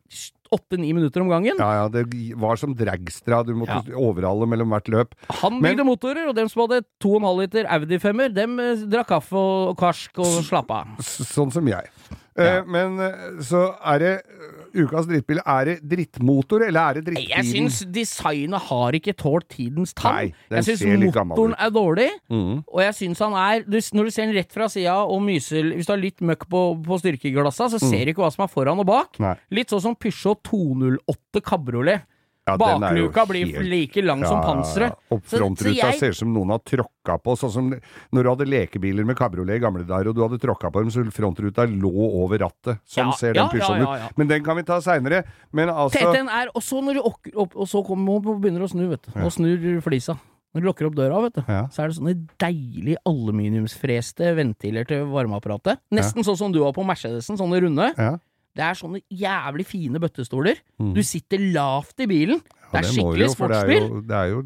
åtte-ni minutter om gangen. Ja, ja, det var som dragstra. Du måtte overhale mellom hvert løp. Han Men- bygde motorer, og dem som hadde 2,5 liter Audi 5-er, dem eh, drakk kaffe og karsk og slapp av. Sånn som jeg. Ja. Eh, men eh, så er det eh, ukas drittbil. Er det drittmotor, eller er det Nei, Jeg drittbilen? syns designet har ikke tålt tidens tann. Nei, jeg syns motoren er dårlig, mm. og jeg syns han er du, Når du ser den rett fra sida og myser Hvis du har litt møkk på, på styrkeglassa, så ser du ikke hva som er foran og bak. Mm. Nei. Litt sånn som Peugeot 208 Cabriolet. Ja, Bakluka blir helt- like lang som panseret. Og frontruta jeg- ser ut som noen har tråkka på. Sånn som når du hadde lekebiler med kabriolet i gamle dager, og du hadde tråkka på dem, så frontruta lå over rattet. Sånn Ja, ser den ja, ja, ja. ut. Men den kan vi ta seinere. Men altså TT-en er Og så når du ok, opp, Og så kommer og begynner å snu, vet du. Og snur flisa. Når du lukker opp døra, vet du, Ja. så er det sånne deilig aluminiumsfreste ventiler til varmeapparatet. Nesten sånn som du har på Mercedesen, sånne runde. ja. Det er sånne jævlig fine bøttestoler. Du sitter lavt i bilen. Mm. Ja, det er skikkelig for det er jo- Det er jo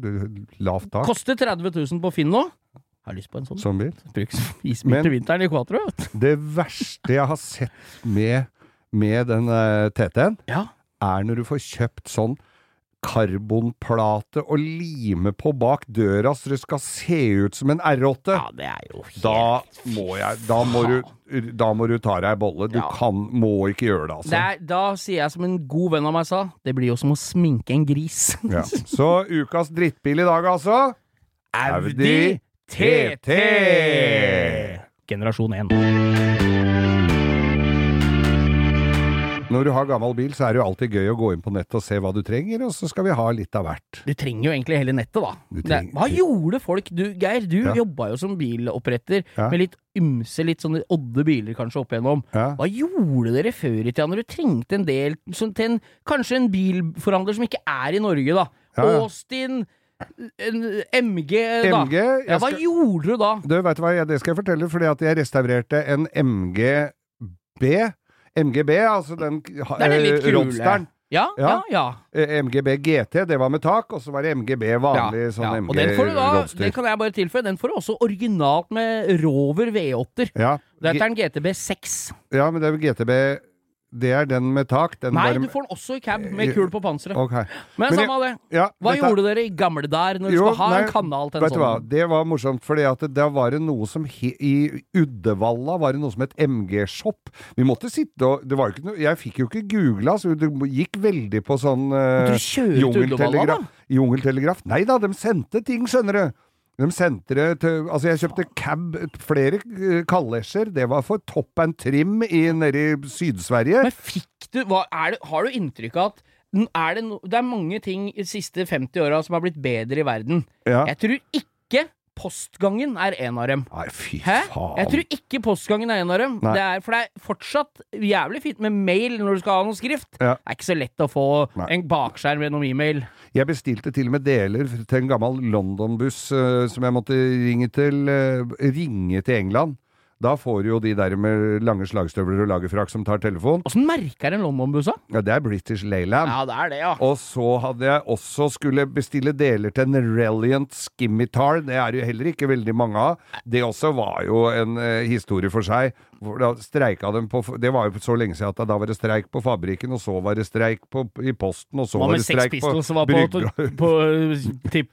lavt tak. Koster 30 000 på Finn nå. Har lyst på en sånn. Sånn bil. Bruk som isbil til vinteren i Quatro. Det verste jeg har sett med, med den uh, TT-en, Ja. er når du får kjøpt sånn karbonplate og lime på bak døra så det skal se ut som en R8. ja, det er jo helt Da må jeg Da må du, da må du ta deg ei bolle. Du Ja. kan, må ikke gjøre det, altså. det er, Da sier jeg som en god venn av meg sa, det blir jo som å sminke en gris. Ja. Så ukas drittbil i dag, altså. Audi TT. Generasjon 1. Når du har gammel bil, så er det jo alltid gøy å gå inn på nettet og se hva du trenger, og så skal vi ha litt av hvert. Du trenger jo egentlig hele nettet, da. Det, hva gjorde folk? Du, Geir, du Ja. jobba jo som biloppretter Ja. med litt ymse, litt sånne odde biler kanskje opp igjennom. Ja. Hva gjorde dere før i tida når du trengte en del som, til en, Kanskje en bilforhandler som ikke er i Norge, da. Ja, ja. Austin, en MG, da. MG Ja, hva skal- gjorde du da? Du, vet du hva, det skal jeg fortelle, fordi at jeg restaurerte en MGB. MGB, altså den den eh, kule. Roadsteren. Ja, ja, Ja. ja. Eh, MGB GT, det var med tak, og så var det MGB vanlig sånn ja. MG Og den får du da, det kan jeg bare tilføye, den får du også originalt med Rover V8-er. Ja, Dette er en GTB 6. ja, men det er jo GTB Det er den med tak. Den Nei, bare- du får den også i cab, med kul på panseret. Okay. Men Men samme av det. Ja, Hva dette- gjorde dere i gamle der, når du Jo, skal ha nei, en kanal til en sånn? det var morsomt, det, da var det noe som he, I Uddevalla var det noe som het MG-shop. Vi måtte sitte og det var jo ikke noe, Jeg fikk jo ikke googla, så det gikk veldig på sånn uh, du Uddevalla, da? Jungeltelegraf. Nei da, de sendte ting, skjønner du. De sendte det til Altså, jeg kjøpte cab, flere uh, kalesjer. Det var for Topp and trim i, nede i Syd-Sverige. Men fikk du hva, det, Har du inntrykk av at er det, no, det er mange ting i de siste 50 åra som har blitt bedre i verden. Ja. Jeg tror ikke postgangen er en av dem. Nei, fy Hæ? faen. Jeg tror ikke postgangen er en av dem. Nei. Det er, for det er fortsatt jævlig fint med mail når du skal ha noe skrift. Ja. Det er ikke så lett å få Nei. en bakskjerm gjennom e-mail. Jeg bestilte til og med deler til en gammel London-buss uh, som jeg måtte ringe til, uh, ringe til England. Da får jo de der med lange slagstøvler og lagerfrakk som tar telefon. Åssen merker en London-bussa? Ja, det er British Leyland. Ja, det er det, ja. Og så hadde jeg også skulle bestille deler til en Reliant Skimitar. Det er jo heller ikke veldig mange av. Det også var jo en eh, historie for seg. Da streika de på Det var jo så lenge siden at da var det streik på fabrikken, og så var det streik på, i Posten, og så Hva var det streik på som var på, på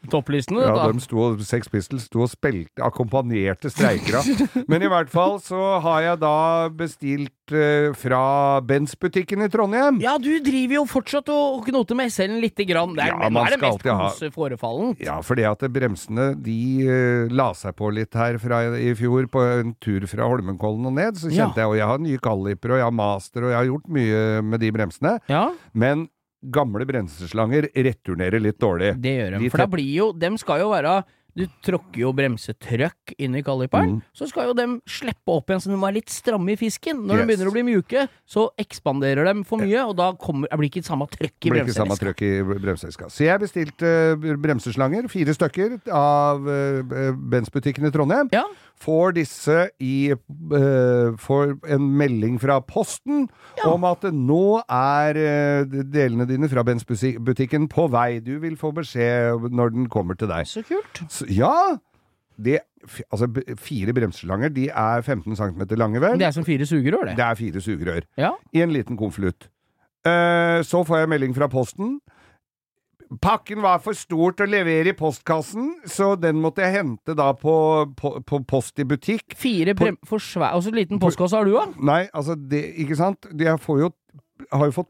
topplistene? Ja, da? de sto, Sex Pistols sto og spilte, akkompagnerte streikere. Men i hvert fall så har jeg da bestilt eh, fra Benz-butikken i Trondheim. Ja, du driver jo fortsatt og knoter med SL-en lite grann. Det er, Ja, men er det mest kose forefallent. Ja, fordi at bremsene de uh, la seg på litt her fra i fjor på en tur fra Holmenkollen og ned. Så Ja. kjente jeg, og jeg har nye kalliper, og jeg har master, og jeg har gjort mye med de bremsene. Ja, Men gamle bremseslanger returnerer litt dårlig. det gjør de. De For da blir jo Dem skal jo være Du tråkker jo bremsetrøkk inn i kalliperen, Mm. så skal jo dem slippe opp igjen så de er litt stramme i fisken. Når Yes. de begynner å bli mjuke, så ekspanderer de for mye, og da kommer, blir ikke samme trøkk i bremseveska. Så jeg bestilte eh, bremseslanger, fire stykker, av uh, Benz-butikken i Trondheim. Ja. Får disse i uh, Får en melding fra Posten Ja. om at nå er eh, delene dine fra Benz-butikken på vei. Du vil få beskjed når den kommer til deg. Så kult. Så, ja! Det, altså, fire bremseslanger de er 15 cm lange, vel? Det er som fire sugerør, det. Det er fire sugerør Ja. i en liten konvolutt. Uh, så får jeg melding fra posten. Pakken var for stor til å levere i postkassen, så den måtte jeg hente da på, på, på Post i butikk. Fire brem... For svær Og så liten postkasse har du, da? Nei, altså, det, ikke sant? Jeg får jo har jo fått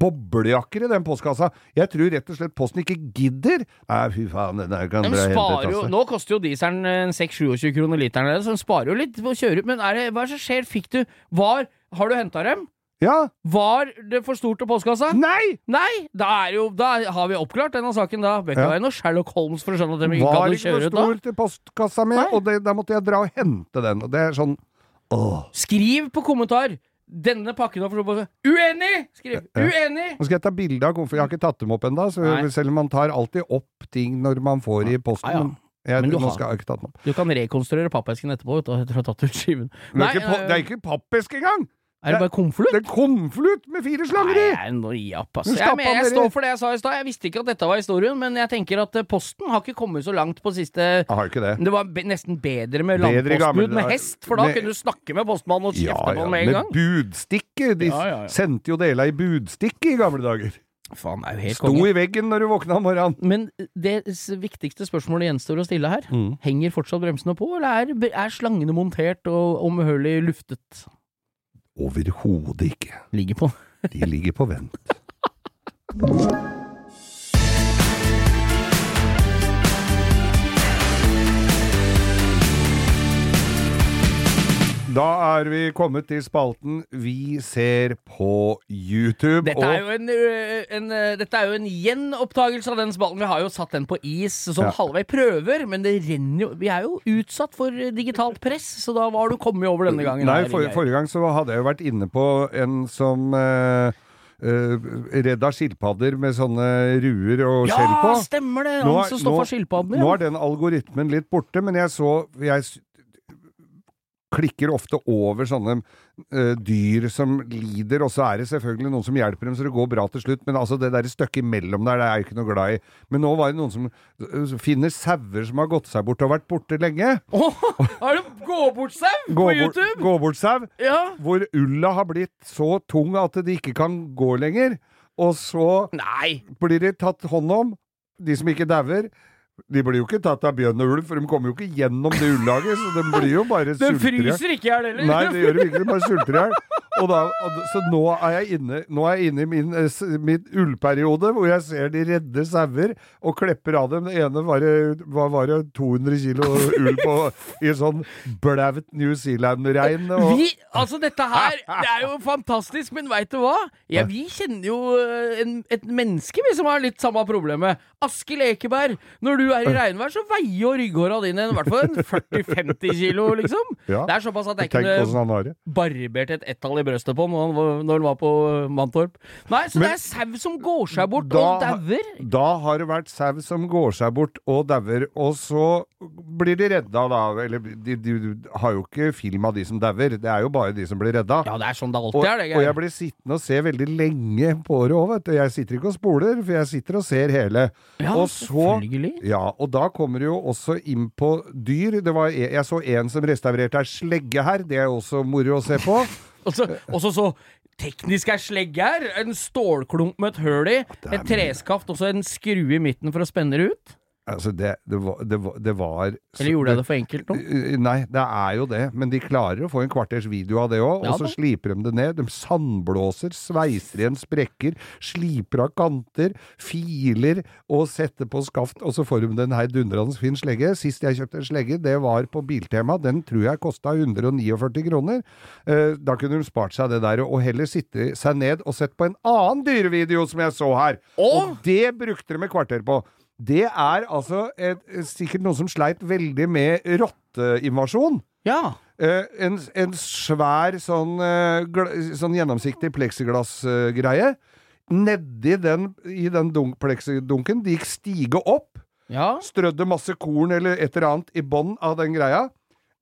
boblejakker i den postkassa. Jeg tror rett og slett Posten ikke gidder. Nei, fy faen, den kan De sparer jo, nå koster jo dieselen eh, 6-27 kroner literen, så de sparer jo litt på å kjøre ut. Men det, hva er det som skjer? Fikk du Var Har du henta dem? Ja! Var det for stort til postkassa? Nei! Nei! Da, jo, da har vi oppklart denne saken, da. Bør ikke Ja. være noe Sherlock Holmes for å skjønne at de ikke Var kan ikke kjøre for ut da. stor til postkassa mi, og det, da måtte jeg dra og hente den. Og det er sånn Åh. Skriv på kommentar! Denne pakken var for Uenig! Skriv! Uenig! Nå skal jeg ta bilde av komfort. Jeg har ikke tatt dem opp ennå, selv om man tar alltid opp ting når man får i posten. Ja, ja. men Jeg, Men du har-. Du kan rekonstruere pappesken etterpå, vet du, etter å ha tatt ut skiven. Det er, ikke, eh, det er ikke pappeske engang! Er det bare konvolutt? Det er konvolutt med fire slanger i! jeg er nå gi opp, ass. Jeg, stappa jeg står for det jeg sa i stad. Jeg visste ikke at dette var historien, men jeg tenker at eh, Posten har ikke kommet så langt på siste Jeg har ikke det. Det var be nesten bedre med landpostbud med hest, for da Med- kunne du snakke med postmannen og Ja, kjefte på ja, han med en gang. budstikke! De Ja, ja, ja. sendte jo dela i budstikke i gamle dager. Faen, er jo helt Sto konge. i veggen når du våkna om morgenen. Men det viktigste spørsmålet gjenstår å stille her. Mm. Henger fortsatt bremsene på, eller er, er slangene montert og omhørlig luftet? Overhodet ikke. Ligger på. De ligger på vent. Da er vi kommet til spalten Vi ser på YouTube. Dette er jo en, ø, en, dette er jo en gjenopptagelse av den spalten. Vi har jo satt den på is sånn Ja. halvvei prøver, men det renner jo Vi er jo utsatt for digitalt press, så da var du kommet over denne gangen. Nei, for, forrige gang så hadde jeg jo vært inne på en som eh, Uh, redd av skilpadder med sånne ruer og skjell Ja, stemmer det! Han som står for skilpaddene. Nå er den algoritmen litt borte, men jeg så jeg, klikker ofte over sånne uh, dyr som lider, og så er det selvfølgelig noen som hjelper dem så det går bra til slutt, men altså det der stykket imellom der, det er jeg ikke noe glad i. Men nå var det noen som uh, finner sauer som har gått seg bort og vært borte lenge. Åh, er det gå-bort-sau på Gå YouTube? Gå bort sau. Ja. Hvor ulla har blitt så tung at de ikke kan gå lenger. Og så Nei. blir de tatt hånd om, de som ikke dauer. De blir jo ikke tatt av bjørn og ulv, for de kommer jo ikke gjennom det ullaget, så de blir jo bare Den De fryser ikke i hjel heller. Nei, det gjør de ikke. De bare sulter i hjel. Og da, så nå er jeg inne, nå er jeg inne i min, eh, min ullperiode, hvor jeg ser de redde sauer og klepper av dem. Det ene var hva var det 200 kilo ull på i sånn blaut New Zealand-regn. og- Vi, altså dette her, det er jo fantastisk, men veit du hva? Ja, vi kjenner jo eh, en, et menneske vi som har litt samme problemet. Askild Ekeberg, Når du er i regnvær, så veier jo rygghåra dine i hvert fall en 40-50 kilo, liksom. Ja. Det er såpass at jeg kunne barbert et ett-tall i brøstet på når han når han var på eh, Mantorp. Nei, så Men- det er sau som går seg bort Da- og dauer. Da har det vært sau som går seg bort og dauer, og så blir de redda, da. Eller de, de, de har jo ikke film av de som dauer, det er jo bare de som blir redda. Ja, det er sånn det Og, er, det. og jeg blir sittende og se veldig lenge på det òg, vet du. Jeg sitter ikke og spoler, for jeg sitter og ser hele. Ja, og så. Ja, og da kommer det jo også inn på dyr. Det var, e- jeg så en som restaurerte ei slegge her, det er også moro å se på. Og så, så, teknisk er slegge her. En stålklump med et høl i. Et treskaft og så en skrue i midten for å spenne det ut. Altså, det, det var, det var, det var Eller gjorde jeg det for enkelt nå? Uh, Nei, det er jo det, men de klarer å få en kvarters video av det òg, Ja og så da. sliper de det ned. De sandblåser, sveiser igjen sprekker, sliper av kanter, filer og setter på skaft, og så får de den her dundrende fin slegge. Sist jeg kjøpte en slegge, det var på Biltema, den tror jeg kosta 149 kroner. Eh, Da kunne de spart seg det der, og heller sitte seg ned og sett på en annen dyrevideo som jeg så her. Og, Og det brukte de et kvarter på. Det er altså et, sikkert noen som sleit veldig med rotteinvasjon. Ja. Uh, en, en svær sånn, uh, sånn gjennomsiktig pleksiglassgreie. Nedi den, i den dunk, pleksidunken, de gikk stige opp, Ja. strødde masse korn eller et eller annet i bånn av den greia.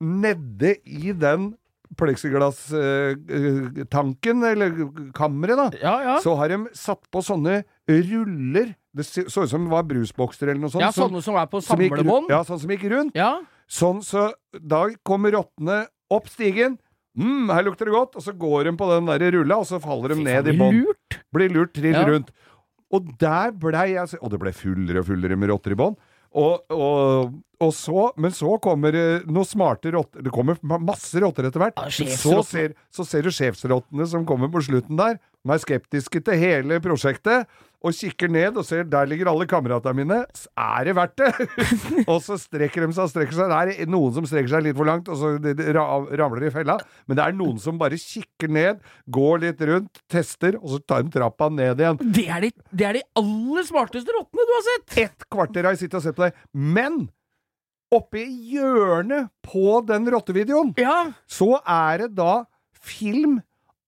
Nede i den pleksiglasstanken, eller kammeret, da, Ja, ja. så har de satt på sånne ruller. Det så ut som det var brusbokser eller noe sånt. ja, sånne som er på samlebånd. Ja, sånn som gikk rundt. Ja. Sånn så da kommer rottene opp stigen. Mm, her lukter det godt. Og så går de på den der rulla, og så faller de ned i bånn. Lurt. Blir lurt trill Ja. rundt. Og der blei jeg Og det ble fullere og fullere med rotter i bånn. Og, og, og så Men så kommer det noen smarte rotter Det kommer masse rotter etter hvert. Ja, så, ser, så ser du sjefsrottene som kommer på slutten der. De er skeptiske til hele prosjektet. Og kikker ned og ser der ligger alle kameratene mine. Er det verdt det? og så strekker de seg og strekker seg. Det er noen som strekker seg litt for langt, og så ramler de i fella. Men det er noen som bare kikker ned, går litt rundt, tester, og så tar de trappa ned igjen. Det er, de, det er de aller smarteste rottene du har sett! Ett kvarter har jeg sittet og sett på deg. Men oppe i hjørnet på den rottevideoen, Ja. så er det da film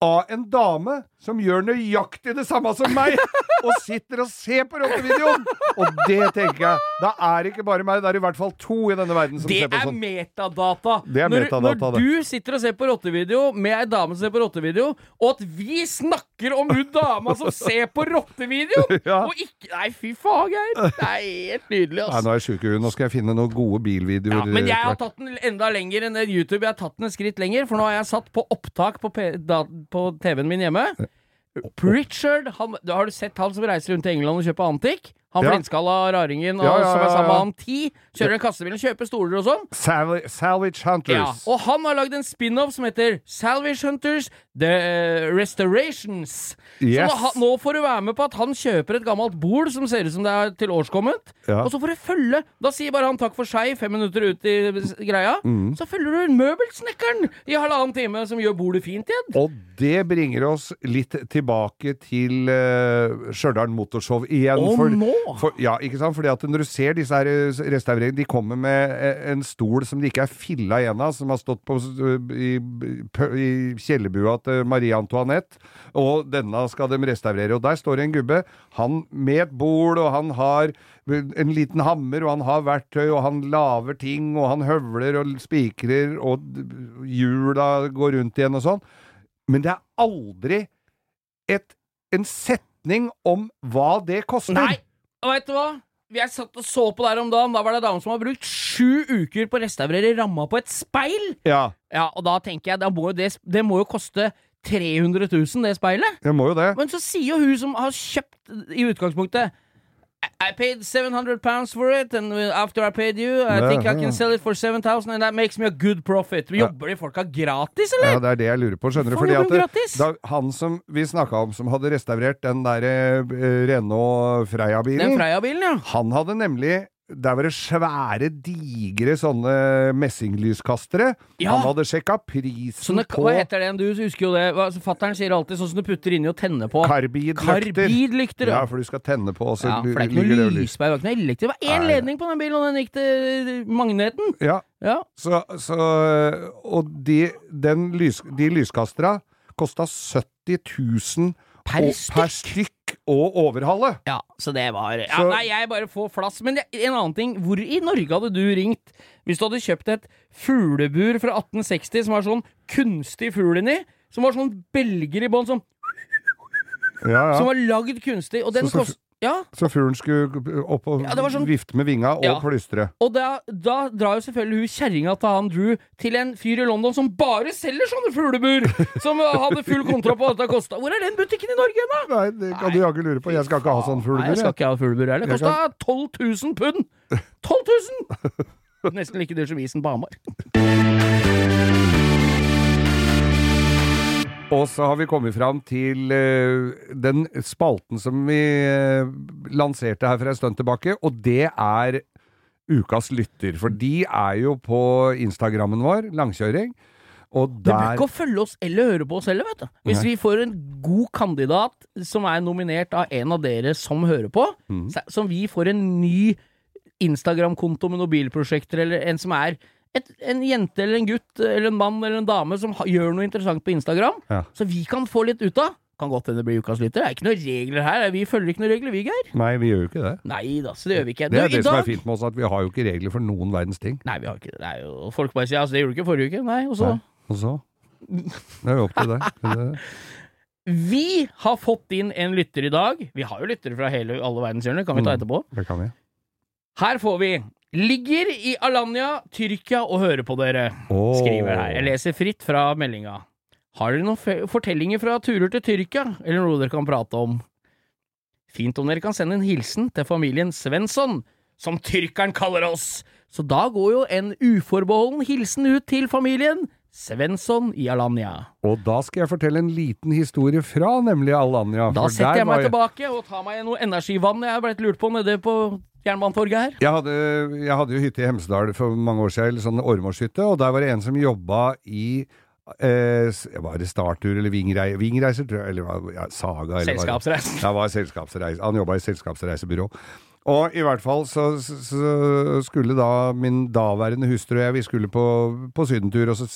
av en dame som gjør nøyaktig det samme som meg, og sitter og ser på rottevideoen! Og det tenker jeg, da er det ikke bare meg, det er i hvert fall to i denne verden som Det ser på er sånn. metadata. Det er når, metadata, når det. du sitter og ser på rottevideo med ei dame som ser på rottevideo, og at vi snakker om hun dama som ser på rottevideoen! Ja. Og ikke Nei, fy faen, Geir. Det er helt nydelig, Nei, altså. nå er jeg sjuk i huet. Nå skal jeg finne noen gode bilvideoer. Ja, men jeg har tatt den enda lenger enn YouTube. Jeg har tatt den et skritt lenger, for nå har jeg satt på opptak på, P på TV-en min hjemme. Richard, han, har du sett han som reiser rundt i England og kjøper antikk? Han Ja. flintskalla raringen og, Ja, ja, som er sammen med han Ti. Kjører en kassebil og kjøper stoler og sånn. Sal Salvage Hunters. Ja, og han har lagd en spin-off som heter Salvage Hunters The eh, Restorations. Yes. Så nå, nå får du være med på at han kjøper et gammelt bord som ser ut som det er til årskommet, Ja. Og så får du følge. Da sier bare han takk for seg fem minutter ut i greia. Mm. Så følger du møbelsnekkeren i halvannen time som gjør bordet fint igjen. Og det bringer oss litt tilbake til uh, Stjørdal Motorshow igjen. Og for nå For, ja, ikke sant? Fordi at når du ser disse her eh, restaureringene, de kommer med eh, en stol som det ikke er filla igjen av, som har stått på, i, p- i kjellerbua til Marie Antoinette, og denne skal de restaurere. Og der står det en gubbe, han med et bol, og han har en liten hammer, og han har verktøy, og han laver ting, og han høvler og spikrer, og hjula går rundt igjen og sånn. Men det er aldri et, en setning om hva det koster. Nei! Og vet du hva? Jeg satt og så på der om dagen. Da var det dame som har brukt sju uker på å restaurere ramma på et speil! Ja, Ja, og da tenker jeg, da må jo det, det må jo koste 300 000, det speilet. Det må jo det. Men så sier jo hun som har kjøpt i utgangspunktet I paid 700 pounds for it, and after I paid you, I think I can sell it for 7000, and that makes me a good profit. Jobber de folka gratis, eller? Ja, det er det jeg lurer på, skjønner du. Fordi at det, da, han som vi snakka om, som hadde restaurert den der uh, Renault Freia-bilen, Freia-bilen, ja. han hadde nemlig der var det svære, digre sånne messinglyskastere. Ja. Han hadde sjekka prisen Sånne, på hva heter det? Du husker jo det. Fatteren sier alltid sånn som du putter inni og tenner på. karbidlykter. Karbidlykter, Ja, ja. for du skal tenne på, og så Ja, for det er ikke noe lyspære, det var ikke noe elektrisk. Det var én ledning på den bilen, og den gikk til magneten. Ja, Ja. så, så Og de, den lys, de lyskastera kosta 70 000 Per stykk? per stykk å overhalle. Ja, så det var ja, Så- Nei, jeg bare får flass. Men det, en annen ting. Hvor i Norge hadde du ringt hvis du hadde kjøpt et fuglebur fra 1860 som har sånn kunstig fugl inni? Som var sånn belger i bånn, som, Ja, som var lagd kunstig. Og den Så- så- kost... Ja, Så fuglen skulle opp og Ja, sånn- vifte med vinga og Ja. plystre. og da, da drar jo selvfølgelig hun kjerringa til han Drew til en fyr i London som bare selger sånne fuglebur! Som hadde full kontroll på hva dette kosta. Hvor er den butikken i Norge da? Nei, det kan du jaggu lure på. Jeg skal ikke ha sånn Nei, jeg skal ikke ha fuglebur heller. Kosta 12 000 pund! 12 000! Nesten like dyrt som isen på Hamar. Og så har vi kommet fram til uh, den spalten som vi uh, lanserte her for en stund tilbake, og det er Ukas lytter. For de er jo på Instagrammen vår, langkjøring, og der... Det blir ikke å følge oss eller høre på oss heller, vet du. Hvis vi får en god kandidat som er nominert av en av dere som hører på, Mm. som vi får en ny Instagram-konto med noen bilprosjekter, eller en som er et, en jente eller en gutt eller en mann eller en dame som ha, gjør noe interessant på Instagram, Ja. så vi kan få litt ut av. Kan godt hende det blir ukas lytter. Det er ikke noen regler her. Vi følger ikke noen regler, vi, Geir. Nei, vi gjør jo ikke det. Nei da, så det gjør vi ikke. Det er Du, det som er fint med oss, at vi har jo ikke regler for noen verdens ting. Nei, vi har ikke det. det er jo, folk bare sier altså, det gjorde du ikke forrige uke. Nei, og så Og så Det er jo opp til deg. Vi har fått inn en lytter i dag. Vi har jo lyttere fra hele alle verdenshjørner, kan vi ta Mm. etterpå. Det kan vi. Her får vi Ligger i Alanya, Tyrkia og hører på dere. Oh. Skriver her. Jeg leser fritt fra meldinga. Har dere noen fortellinger fra turer til Tyrkia, eller noe dere kan prate om? Fint om dere kan sende en hilsen til familien Svensson, som tyrkeren kaller oss. Så da går jo en uforbeholden hilsen ut til familien Svensson i Alanya. Og da skal jeg fortelle en liten historie fra nemlig Alanya. Da setter jeg meg var tilbake og tar meg noe energivann jeg har blitt lurt på nede på Jernbanetorget her. Jeg hadde, jeg hadde jo hytte i Hemsedal for mange år siden, sånn åremålshytte, og der var det en som jobba i eh, Var det Startur eller Vingreiser, Vingreiser tror jeg, eller ja, Saga? Eller det- Ja, var selskapsreise. Han jobba i selskapsreisebyrå. Og i hvert fall så, så skulle da min daværende hustru og jeg, vi skulle på, på sydentur, og så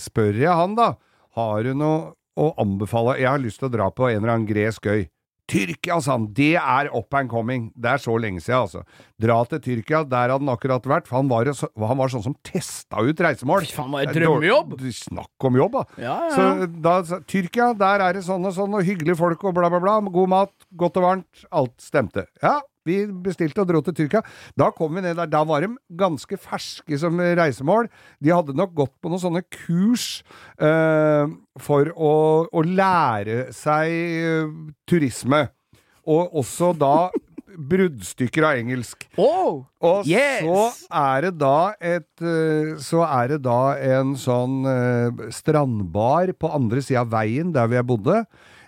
spør jeg han da, har du noe å anbefale? Jeg har lyst til å dra på en eller annen gresk øy. Tyrkia, sa han, det er up and coming. Det er så lenge siden, altså. Dra til Tyrkia, der hadde han akkurat vært, for han var, så, han var sånn som testa ut reisemål. Faen, var et Det drømmejobb! Snakk om jobb, da. Ja, ja, Så da sa Tyrkia, der er det sånn og sånn, og hyggelige folk og bla, bla, bla. God mat, godt og varmt. Alt stemte. Ja, vi bestilte og dro til Tyrkia. Da kom vi ned der. Da var de ganske ferske som reisemål. De hadde nok gått på noen sånne kurs eh, for å, å lære seg eh, turisme. Og også da bruddstykker av engelsk. Oh, Og Yes! så er det da et eh, Så er det da en sånn eh, strandbar på andre sida av veien der vi bodde.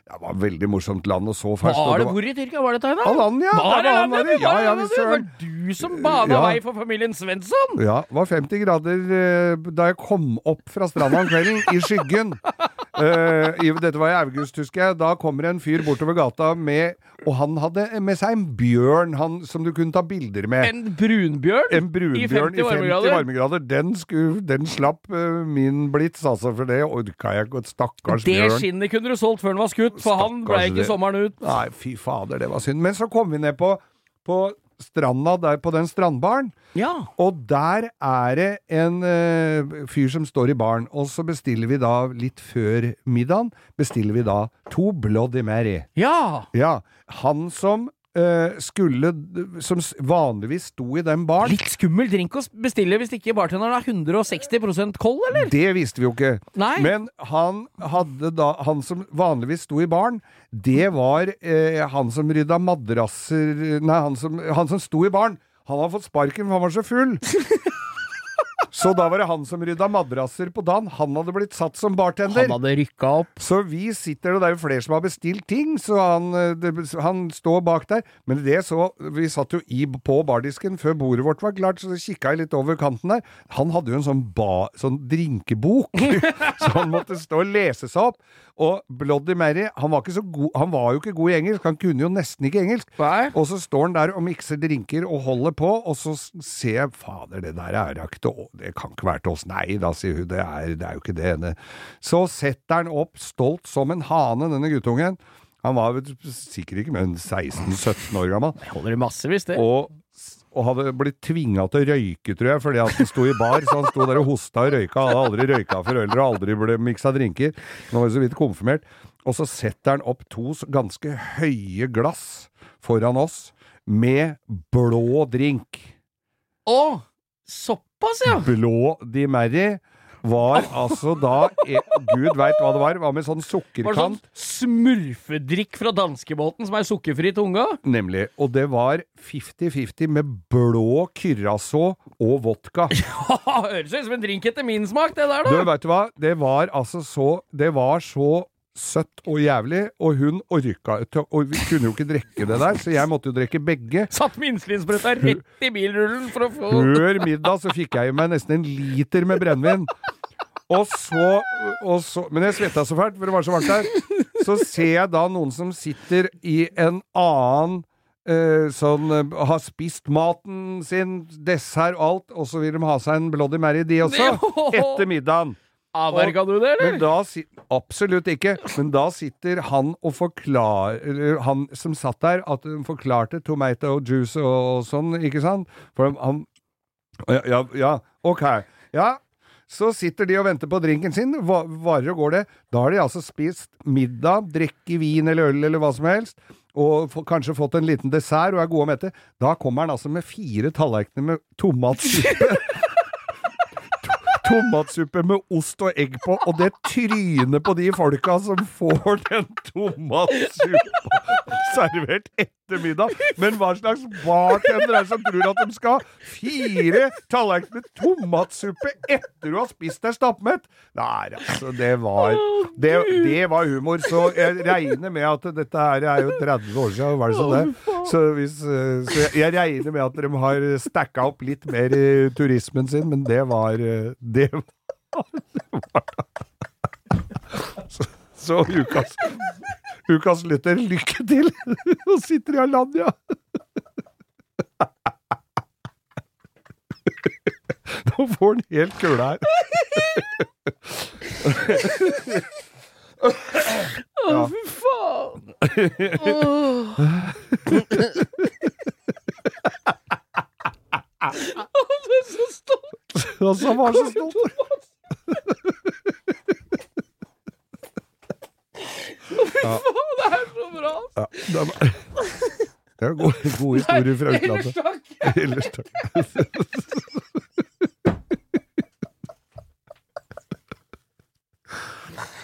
Det var et veldig morsomt land og så ferskt. var det var- hvor i Tyrkia var dette? Alanya! Var det var der. Ja, det ja, Det var du som bana Ja. vei for familien Svensson! Ja, det var 50 grader eh, da jeg kom opp fra stranda om kvelden, i skyggen. I- dette var i august, husker jeg. Da kommer en fyr bortover gata med Og han hadde med seg en bjørn han, som du kunne ta bilder med. En brunbjørn? En brunbjørn i 50 varmegrader? varmegrader. Den, sku, den slapp uh, min blits, altså, for det orka jeg ikke. Stakkars Det bjørn. skinnet kunne du solgt før den var skutt, for han ble ikke sommeren ut. Nei, fy fader, det var synd. Men så kom vi ned på, på stranda der på den strandbaren. Ja. Og der er det en uh, fyr som står i baren, og så bestiller vi da, litt før middagen, bestiller vi da to Bloody Mary. Ja! Ja, han som skulle, som vanligvis sto i den baren, Litt skummel drink å bestille hvis ikke bartenderen er 160% kold, eller? det visste vi jo ikke. Nei. Men han hadde da, han som vanligvis sto i baren, det var eh, han som rydda madrasser Nei, han som, han som sto i baren. Han har fått sparken, for han var så full. Så da var det han som rydda madrasser på dagen. Han hadde blitt satt som bartender. Han hadde rykka opp. Så vi sitter, og det er jo flere som har bestilt ting, så han, eh, det, han står bak der. Men det så Vi satt jo i, på bardisken før bordet vårt var klart, så kikka jeg litt over kanten der. Han hadde jo en sånn, ba, sånn drinkebok, så han måtte stå og lese seg opp. Og Bloody Mary, han var, ikke så god, han var jo ikke god i engelsk, han kunne jo nesten ikke engelsk. Nei. Og så står han der og mikser drinker og holder på, og så ser jeg Fader, det der er ikke til Det kan ikke være til oss. Nei da, sier hun. Det er, det er jo ikke det. det. Så setter han opp, stolt som en hane, denne guttungen. Han var sikkert ikke mer enn 16-17 år gammel. Det holder massevis, det. Og, og hadde blitt tvinga til å røyke, tror jeg, fordi han sto i bar. Så han sto der og hosta og røyka. Hadde aldri røyka før øl og aldri ble miksa drinker. Nå var jo så vidt konfirmert. Og så setter han opp to ganske høye glass foran oss med blå drink. Å! Såpass, ja! Blå Di Mary var altså da Gud veit hva det var. Var med sånn Var det sånn sukkerkant. smurfedrikk fra danskebåten som er sukkerfri tunga? Nemlig. Og det var 50-50 med blå Kyrraså og vodka. Høres ut som en drink etter min smak, det der, Du, da. vet du hva? Det var altså så Det var så søtt og jævlig, og hun orka Og vi kunne jo ikke drikke det der, så jeg måtte jo drikke begge. Satt minstelinsprøyta rett i bilrullen for å få Før middag så fikk jeg i meg nesten en liter med brennevin. Og så, og så Men jeg svetta så fælt, for det var så varmt der. Så ser jeg da noen som sitter i en annen eh, sånn eh, Har spist maten sin, dessert og alt, og så vil de ha seg en Bloody Mary, de også. Etter middagen. Avverga du det, eller? Men da Absolutt ikke. Men da sitter han og forklarer Han som satt der, at han forklarte tomato juice og, sånn, ikke sant? For han ja, ja, ja, ok. Ja. Så sitter de og venter på drinken sin, va- varer og går det. Da har de altså spist middag, drikke vin eller øl eller hva som helst, og kanskje fått en liten dessert og er gode og mette. Da kommer han altså med fire tallerkener med tomatsuppe. tomatsuppe med ost og egg på, og det trynet på de folka som får den tomatsuppa servert etter middag. Men hva slags bartender er det som tror at de skal fire tallerkener med tomatsuppe etter du har spist deg stappmett? Nei, altså, det var det, det var humor. Så jeg regner med at dette her er jo 30 år siden, var det så det? Så, hvis, eh, så jeg, jeg regner med at de har stacka opp litt mer i turismen sin, men det var eh, Det var, det var Så, så ukas, ukas lytter, lykke til! Og sitter i Alanya. Nå får han helt kula her. Å, fy faen! Åh. Å, du er så stolt! Og så var stolt. Det er så bra! Ja, det er, det er gode, gode historier fra Ellers utlandet. takk! Ellers takk.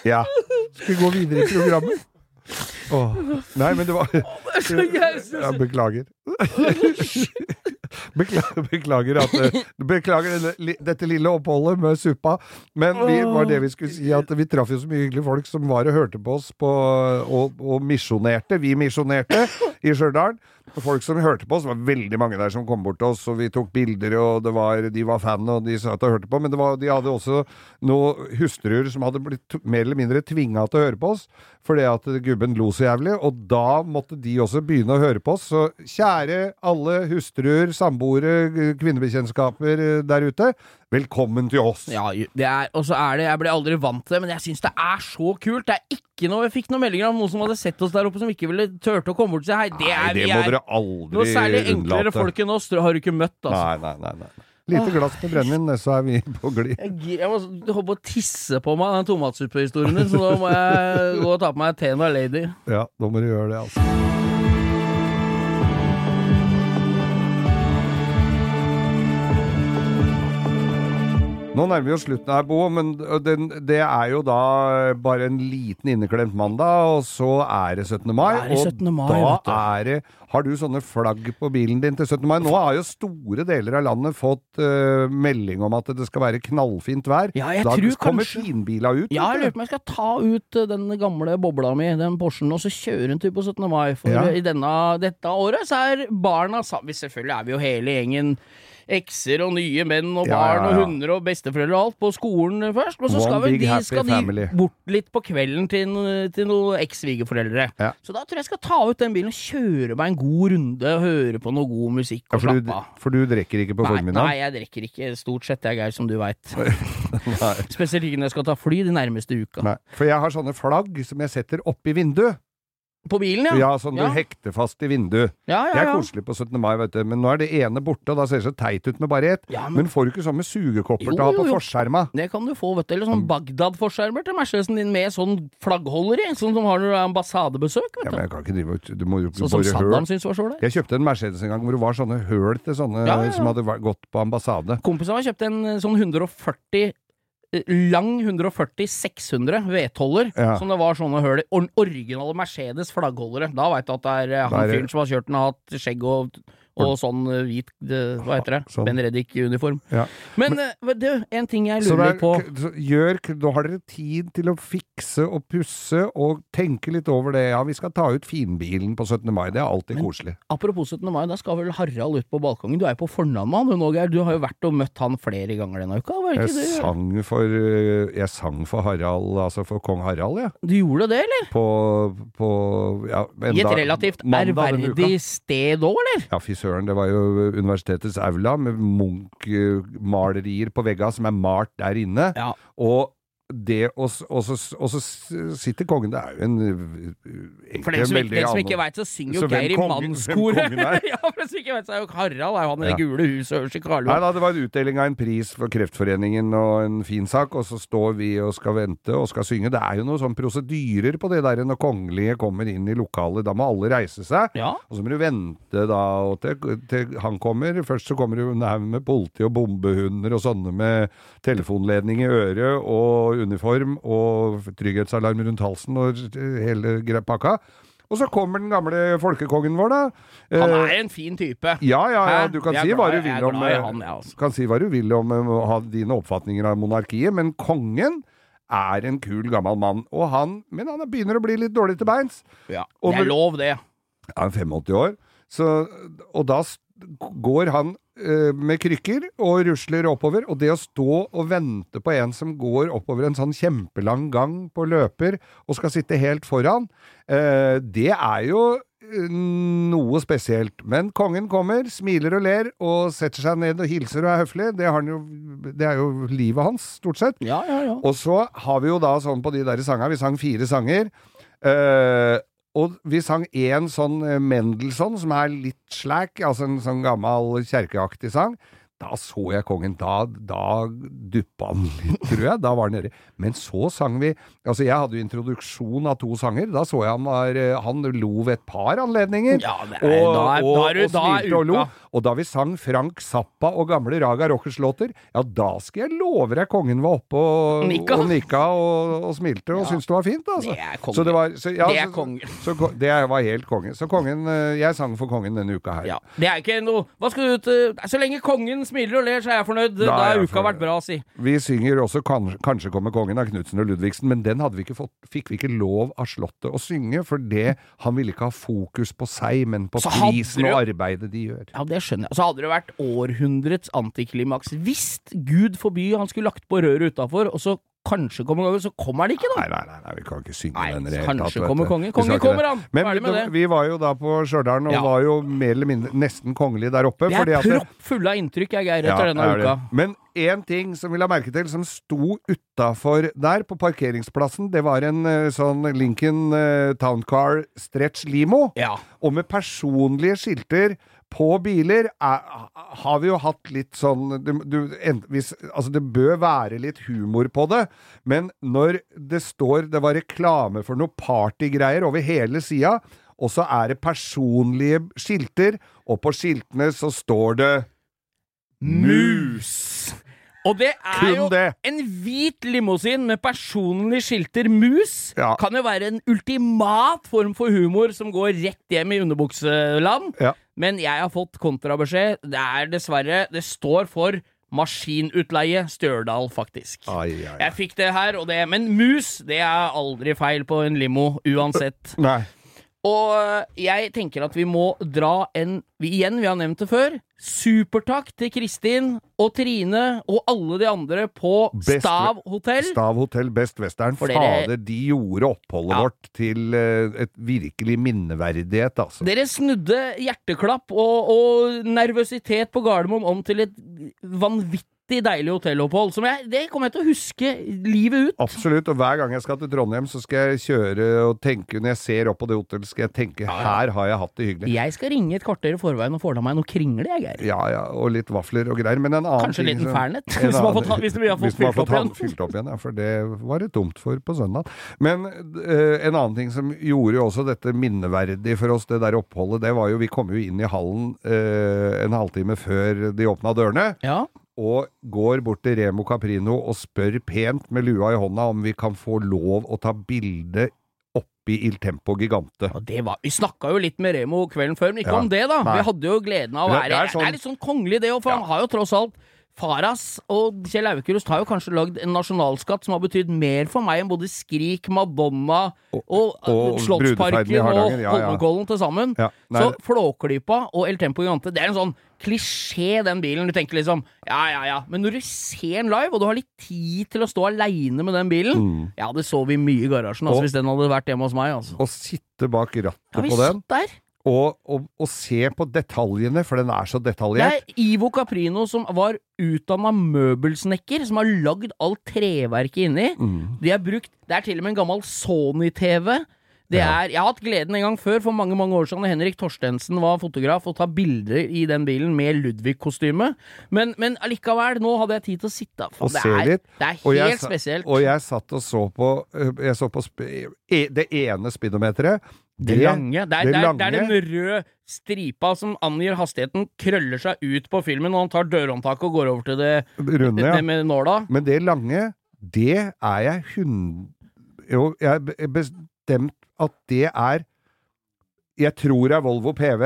Ja. Skal vi gå videre i programmet? Åh. Nei, men det var jeg Beklager. Beklager, beklager, at, eh, beklager dette lille oppholdet med suppa. Men vi var det vi skulle si, at vi traff jo så mye hyggelige folk som var og hørte på oss på, og, og misjonerte. Vi misjonerte i Stjørdal. folk som hørte på oss. Det var veldig mange der som kom bort til oss, og vi tok bilder, og var, de var fan, og de satt og hørte på. Men var, de hadde også noen hustruer som hadde blitt mer eller mindre tvinga til å høre på oss, fordi at gubben lo så jævlig. Og da måtte de også begynne å høre på oss. Så kjære alle hustruer, samboere, kvinnebekjentskaper eh, der ute, velkommen til oss. Ja, og så er det Jeg ble aldri vant til det, men jeg syns det er så kult. Det er ikke noe Jeg fikk noen meldinger av noen som hadde sett oss der oppe, som ikke ville turte å komme bort og si. Det er Nei, det vi må er. dere aldri Noe særlig enklere unnlate. folk enn oss har du ikke møtt, altså. Nei, nei, nei. nei. Lite glass med brennevin, så er vi på glid. Jeg, jeg må holde på å tisse på meg den tomatsuppehistorien din, så nå må jeg gå og ta på meg Tena Lady. Ja, da må du gjøre det, altså. Nå nærmer vi oss slutten her, Bo, men den, det er jo da bare en liten inneklemt mandag, og så er det 17. mai. Det er 17. mai, og da er det Har du sånne flagg på bilen din til 17. mai? Nå har jo store deler av landet fått uh, melding om at det skal være knallfint vær. Ja, jeg da tror kommer kanskje- finbila ut. Ja, jeg lurer på om jeg skal ta ut eh, den gamle bobla mi, den Porschen, og så kjøre en tur på 17. mai. For Ja. i denne, dette året så er barna sammen. Selvfølgelig er vi jo hele gjengen ekser og nye menn og Ja, barn ja, og hunder og besteforeldre og alt på skolen først. Men så One skal, vel de, skal de bort litt på kvelden til, til noen eks-svigerforeldre. Ja. Så da tror jeg jeg skal ta ut den bilen og kjøre meg en god runde, og høre på noe god musikk og slappe av. for du drikker ikke på formiddagen? nei, jeg drikker ikke stort sett, jeg, Geir, som du veit. Spesielt ikke når jeg skal ta fly de nærmeste uka. Nei. For jeg har sånne flagg som jeg setter oppi vinduet. På bilen, ja. Ja, sånn Ja. du hekter fast i vinduet. Ja, ja, Det er ja. koselig på 17. mai, vet du. Men nå er det ene borte, og da ser det så teit ut med bare ett. Ja, men- men... får du ikke sånn med sugekopper til å ha jo, på jo. forskjerma? Det kan du få, vet du. Eller sånn Bagdad-forskjermer til Mercedesen din med sånn flaggholder i, sånn som har når du har ambassadebesøk, Ja, vet men du. jeg kan ikke drive ut Du må jo Sånn som bore Saddam høl. syntes var så ålreit. Jeg kjøpte en Mercedes en gang hvor det var sånne høl til sånne Ja, ja, ja. som hadde vært- gått på ambassade. Kompisen min kjøpte en eh, sånn 140 eh, Lang 140-600 V12-er, Ja. som det var sånne høl i. Originale Mercedes flaggholdere. Da veit du at det er eh, han fyren som har kjørt den, har hatt skjegg og, og sånn eh, hvit eh, Hva heter det? Sånn. Ben Reddik-uniform. Ja. Men, Men vet du, en ting jeg lurer litt på gjør, da har dere tid til å fikse og pusse og tenke litt over det. Ja, vi skal ta ut finbilen på 17. mai. Det er alltid koselig. Apropos 17. mai, da skal vel Harald ut på balkongen. Du er jo på fornavn med han nå, Geir. Du har jo vært og møtt han flere ganger denne uka, var det Jeg ikke det? sang for, øh, jeg sang for Harald, altså for kong Harald, jeg. Du gjorde det, eller? På, på ja, I et relativt ærverdig sted òg, eller? Ja, fy søren. Det var jo universitetets aula med Munch-malerier på vegga som er malt der inne. Ja. Og det, og, så, sitter kongen Det er jo en egentlig For den som, veldig den som ikke veit, så synger jo Geir i mannskoret. ja, for den som ikke vet, så er jo Harald er jo han i Ja. det gule huset øverst i Karl Nei da, det var en utdeling av en pris for Kreftforeningen og en fin sak, og så står vi og skal vente og skal synge. Det er jo noen sånn prosedyrer på det der når kongelige kommer inn i lokalet. Da må alle reise seg. Ja. Og så må du vente da og til, til han kommer. Først så kommer du med politi og bombehunder og sånne med telefonledning i øret og uniform og trygghetsalarm rundt halsen og hele pakka. Og så kommer den gamle folkekongen vår, da. Han Eh, er en fin type. ja, ja, ja, du kan si glad- du om eh, han, altså. kan si hva du vil om eh, å ha dine oppfatninger av monarkiet, men kongen er en kul gammel mann. Og han, men han begynner å bli litt dårlig til beins. Ja. Det er lov, det. Han er 85 år, så, og da går han eh, med krykker og rusler oppover, og det å stå og vente på en som går oppover en sånn kjempelang gang på løper og skal sitte helt foran, eh, det er jo eh, noe spesielt. Men kongen kommer, smiler og ler, og setter seg ned og hilser og er høflig. Det, har han jo, det er jo livet hans, stort sett. Ja, ja, ja. Og så har vi jo da sånn på de der sangene, vi sang fire sanger. eh, og vi sang én sånn eh, Mendelssohn, som er litt slack, altså en sånn gammel kjerkeaktig sang. Da så jeg kongen. Da, da duppa han litt, tror jeg. Da var han nede. Men så sang vi Altså, jeg hadde jo introduksjon av to sanger. Da så jeg han var eh, Han lo ved et par anledninger. Ja, nei, og, da er- da da er smilte og lo. Og da vi sang Frank Zappa og gamle Raga Rockers-låter, ja, da skal jeg love deg kongen var oppe og Nikka. og, nikka og, og smilte og syntes det var fint, altså. Det er kongen. Så det var, så, ja, Det er kongen. Så, så, det var helt konge. Så kongen eh, Jeg sang for kongen denne uka her. Ja, Det er ikke noe Hva skal du ut eh, Så lenge kongen smiler og ler, så er jeg fornøyd. Da, har uka fornøyd. vært bra, si. Vi synger også kan, 'Kanskje kommer kongen' av Knutsen og Ludvigsen, men den vi fått, fikk vi ikke lov av Slottet å synge, for det, han ville ikke ha fokus på seg, men på prisen og arbeidet de gjør. Ja, det skjønner jeg. Så hadde det vært århundrets antiklimaks. Hvis Gud forby han skulle lagt på røret utafor, og så kanskje kommer kongen, så kommer han ikke, da. Nei, nei, nei, nei, vi kan ikke synge Nei, den i det hele kanskje tatt, vet kommer kongen. Kongen kommer, han. Men Ferdig med det- vi var jo da på Stjørdal og Ja. var jo mer eller mindre nesten kongelige der oppe. Vi er proppfulle av inntrykk, jeg, Geir, Ja, etter denne er det. uka. Men én ting som vi la merke til, som sto utafor der, på parkeringsplassen, det var en eh, sånn Lincoln uh, Town Car Stretch Limo. Ja. Og med personlige skilter på biler er, har vi jo hatt litt sånn du, du, en, hvis, Altså, det bør være litt humor på det, men når det står Det var reklame for noe partygreier over hele sida, og så er det personlige skilter, og på skiltene så står det Mus! Og det er jo det. en hvit limousin med personlige skilter mus. Ja. Kan jo være en ultimat form for humor som går rett hjem i underbukseland. Ja. Men jeg har fått kontrabeskjed. Det er dessverre Det står for maskinutleie Stjørdal, faktisk. Ai, ai, ai. Jeg fikk det her, og det Men mus, det er aldri feil på en limo, uansett. Nei. Og jeg tenker at vi må dra en vi, Igjen, vi har nevnt det før. Supertakk til Kristin og Trine og alle de andre på Best- Stav hotell. Stav hotell Best Western. For dere- Fader, de gjorde oppholdet Ja. vårt til eh, et virkelig minneverdighet, altså. Dere snudde hjerteklapp og, og nervøsitet på Gardermoen om til et vanvittig deilig hotellopphold. Som jeg, det kommer jeg til å huske livet ut. Absolutt, og hver gang jeg skal til Trondheim, så skal jeg kjøre og tenke Når jeg ser opp på det hotellet, skal jeg tenke her har jeg hatt det hyggelig. Jeg skal ringe et kvarter i forveien og få meg noe kringle, jeg, Geir. Ja ja, og litt vafler og greier. Men en annen Kanskje en liten som- Fernet, hvis man har fått- hvis vi har fått fylt opp igjen. fylt opp igjen. Ja, for det var det tomt for på søndag. Men eh, en annen ting som gjorde jo også dette minneverdig for oss, det der oppholdet, det var jo Vi kom jo inn i hallen eh, en halvtime før de åpna dørene. Ja. Og går bort til Remo Caprino og spør pent med lua i hånda om vi kan få lov å ta bilde oppi Il Tempo Gigante. Ja, det var, Vi snakka jo litt med Remo kvelden før, men ikke Ja. om det, da. Nei. Vi hadde jo gleden av å være det er Det er, sånn- litt sånn kongelig, det òg, for Ja. han har jo tross alt Faras og Kjell Aukrust har jo kanskje lagd en nasjonalskatt som har betydd mer for meg enn både Skrik, Madonna og, og og Slottsparken og Holmenkollen ja, ja. Til sammen. Ja, Så Flåklypa og El Tempo Gigante, det er en sånn klisjé, den bilen. Du tenker liksom ja, ja, ja. Men når du ser den live, og du har litt tid til å stå aleine med den bilen Ja, det så vi mye i garasjen, altså, Og- hvis den hadde vært hjemme hos meg, altså. Å sitte bak rattet Ja, vi på den satt der. Og, og, og se på detaljene, for den er så detaljert. Det er Ivo Caprino som var utdanna møbelsnekker, som har lagd alt treverket inni. Mm. De har brukt Det er til og med en gammel Sony-TV. Det Ja. er, jeg har hatt gleden en gang før, for mange mange år siden, da Henrik Torstensen var fotograf, og ta bilder i den bilen med Ludvig-kostyme. Men, men allikevel, nå hadde jeg tid til å sitte Faen, Og det, er, litt. det er Og jeg helt spesielt. Og jeg satt og så på øh, Jeg så på e, det ene speedometeret. Det lange. Det er, det det, er, det er den røde stripa som angir hastigheten, krøller seg ut på filmen når han tar dørhåndtaket og går over til det, runde, ja. med nåla. Men det lange, det er jeg hund... Jo, jeg er bestemt at det er Jeg tror det er Volvo PV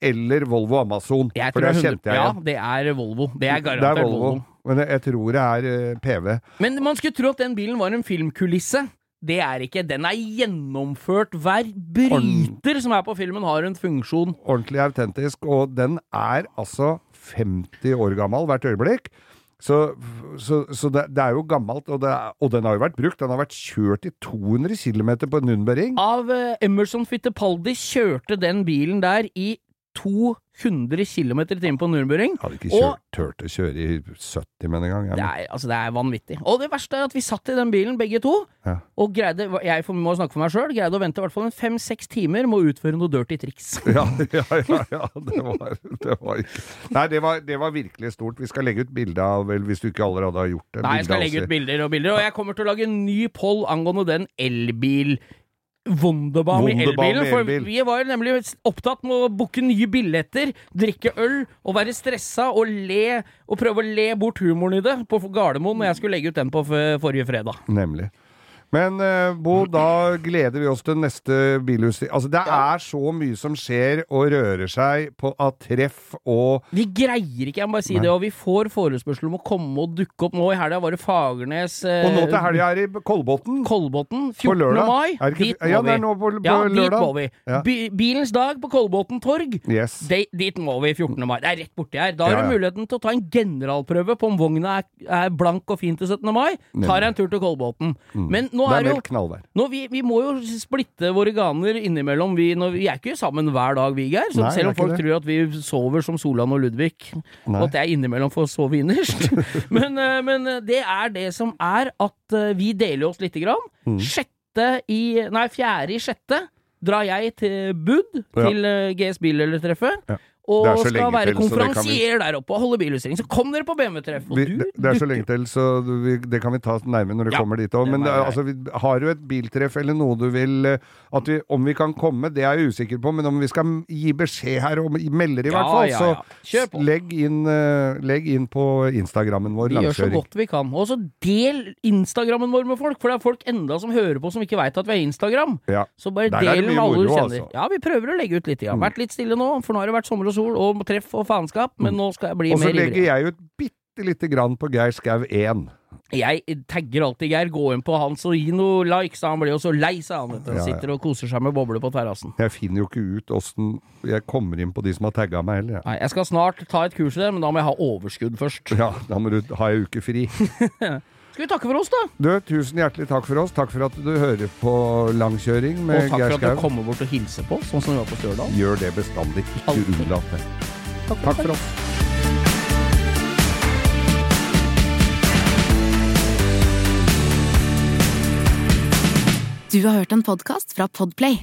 eller Volvo Amazon. Jeg for det det kjente 100, jeg ja, det er Volvo. Det er Det garantert er Volvo. Volvo. Men jeg, jeg tror det er uh, PV. Men man skulle tro at den bilen var en filmkulisse. Det er ikke. Den er gjennomført. Hver bryter som er på filmen, har en funksjon. Ordentlig autentisk. Og den er altså 50 år gammel hvert øyeblikk. Så, så, så det, det er jo gammelt, og, det er, og den har jo vært brukt. Den har vært kjørt i 200 km på Nürnberring. Av eh, Emerson Fittipaldi kjørte den bilen der i 200 km i timen på Nürnberring. Hadde ikke Og- kjørt, turt å kjøre i 70 med en gang. Det er, altså, det er vanvittig. Og det verste er at vi satt i den bilen, begge to, Ja. og greide Jeg for, må snakke for meg sjøl, greide å vente i hvert fall en fem-seks timer med å utføre noe dirty triks. Ja, ja, ja, ja det, var, det var ikke Nei, det var, det var virkelig stort. Vi skal legge ut bilde av Vel, hvis du ikke allerede har gjort det. Nei, jeg skal legge ut bilder og bilder, og jeg kommer til å lage en ny poll angående den elbil Wunderbaum i Wunderbaum elbilen. For vi var nemlig opptatt med å booke nye billetter, drikke øl og være stressa og le og prøve å le bort humoren i det på Gardermoen når jeg skulle legge ut den på forrige fredag. Nemlig. Men eh, Bo, da gleder vi oss til neste bilutstilling. Altså, det er så mye som skjer og rører seg på av treff og Vi greier ikke, jeg må bare si Nei. det, og vi får forespørsel om å komme og dukke opp nå i helga. Var det Fagernes eh, Og nå til helga er i Kolbotn. Kolbotn, 14. mai. Er ikke- dit må ja, det er vi. nå på- på ja, dit må vi. Ja. Bilens dag på Kolbotn torg. Yes. De, dit må vi 14. mai. Det er rett borti her. Da har Ja, du muligheten til å ta en generalprøve på om vogna er, er blank og fin til 17. mai. Tar jeg en tur til Kolbotn. Men nå Det er er meldt knallvær. nå, vi, vi må jo splitte våre ganer innimellom. Vi, når, vi er ikke sammen hver dag, vi, Geir. Selv om folk det. tror at vi sover som Solan og Ludvig, Nei. og at jeg innimellom får sove innerst. men, eh, men eh, det er det som er at eh, vi deler oss lite grann. Mm. Sjette i Nei, fjerde i sjette drar jeg til Bud, Ja. til GS Bildelertreffet. Ja. Og skal være til, så vi- der oppe og holde bilutstilling. Så kom dere på BMW-treff! Du det, det er så lenge til, så vi, det kan vi ta nærmere når du Ja, kommer dit òg. Men det, altså, vi, har du et biltreff eller noe du vil eh, at vi, Om vi kan komme, det er jeg usikker på, men om vi skal gi beskjed her, og melder i Ja, hvert fall, ja, så legg inn, eh, legg inn på Instagrammen vår, Vi gjør så godt vi kan. Og så del Instagrammen vår med folk, for det er folk enda som hører på som ikke veit at vi har Instagram. Så bare del med alle du kjenner. altså. Ja, vi prøver å legge ut litt. Ja. Vært litt stille nå, for nå har det vært sommer og sol og treff og faenskap, men nå skal jeg bli mer ivrig. Og så legger jeg ut bitte lite grann på Geir Skau 1. Jeg tagger alltid Geir. Gå inn på hans og gi noe likes, han blir jo så lei seg. Han. Ja, ja. sitter og koser seg med bobler på terrassen. Jeg finner jo ikke ut åssen jeg kommer inn på de som har tagga meg heller. jeg. Nei, jeg skal snart ta et kurs i det, men da må jeg ha overskudd først. Ja, da må du ha ei uke fri. Skal vi takke for oss, da? Du, tusen hjertelig takk for oss. Takk for at du hører på langkjøring med Geir Skau. Og takk Geir for at du kommer bort og hilser på, sånn som vi var på Stjørdal. Gjør det bestandig. Ikke unnlat det. Takk for oss. Du har hørt en podkast fra Podplay.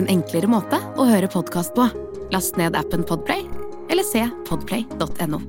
En enklere måte å høre podkast på. Last ned appen Podplay, eller se podplay.no.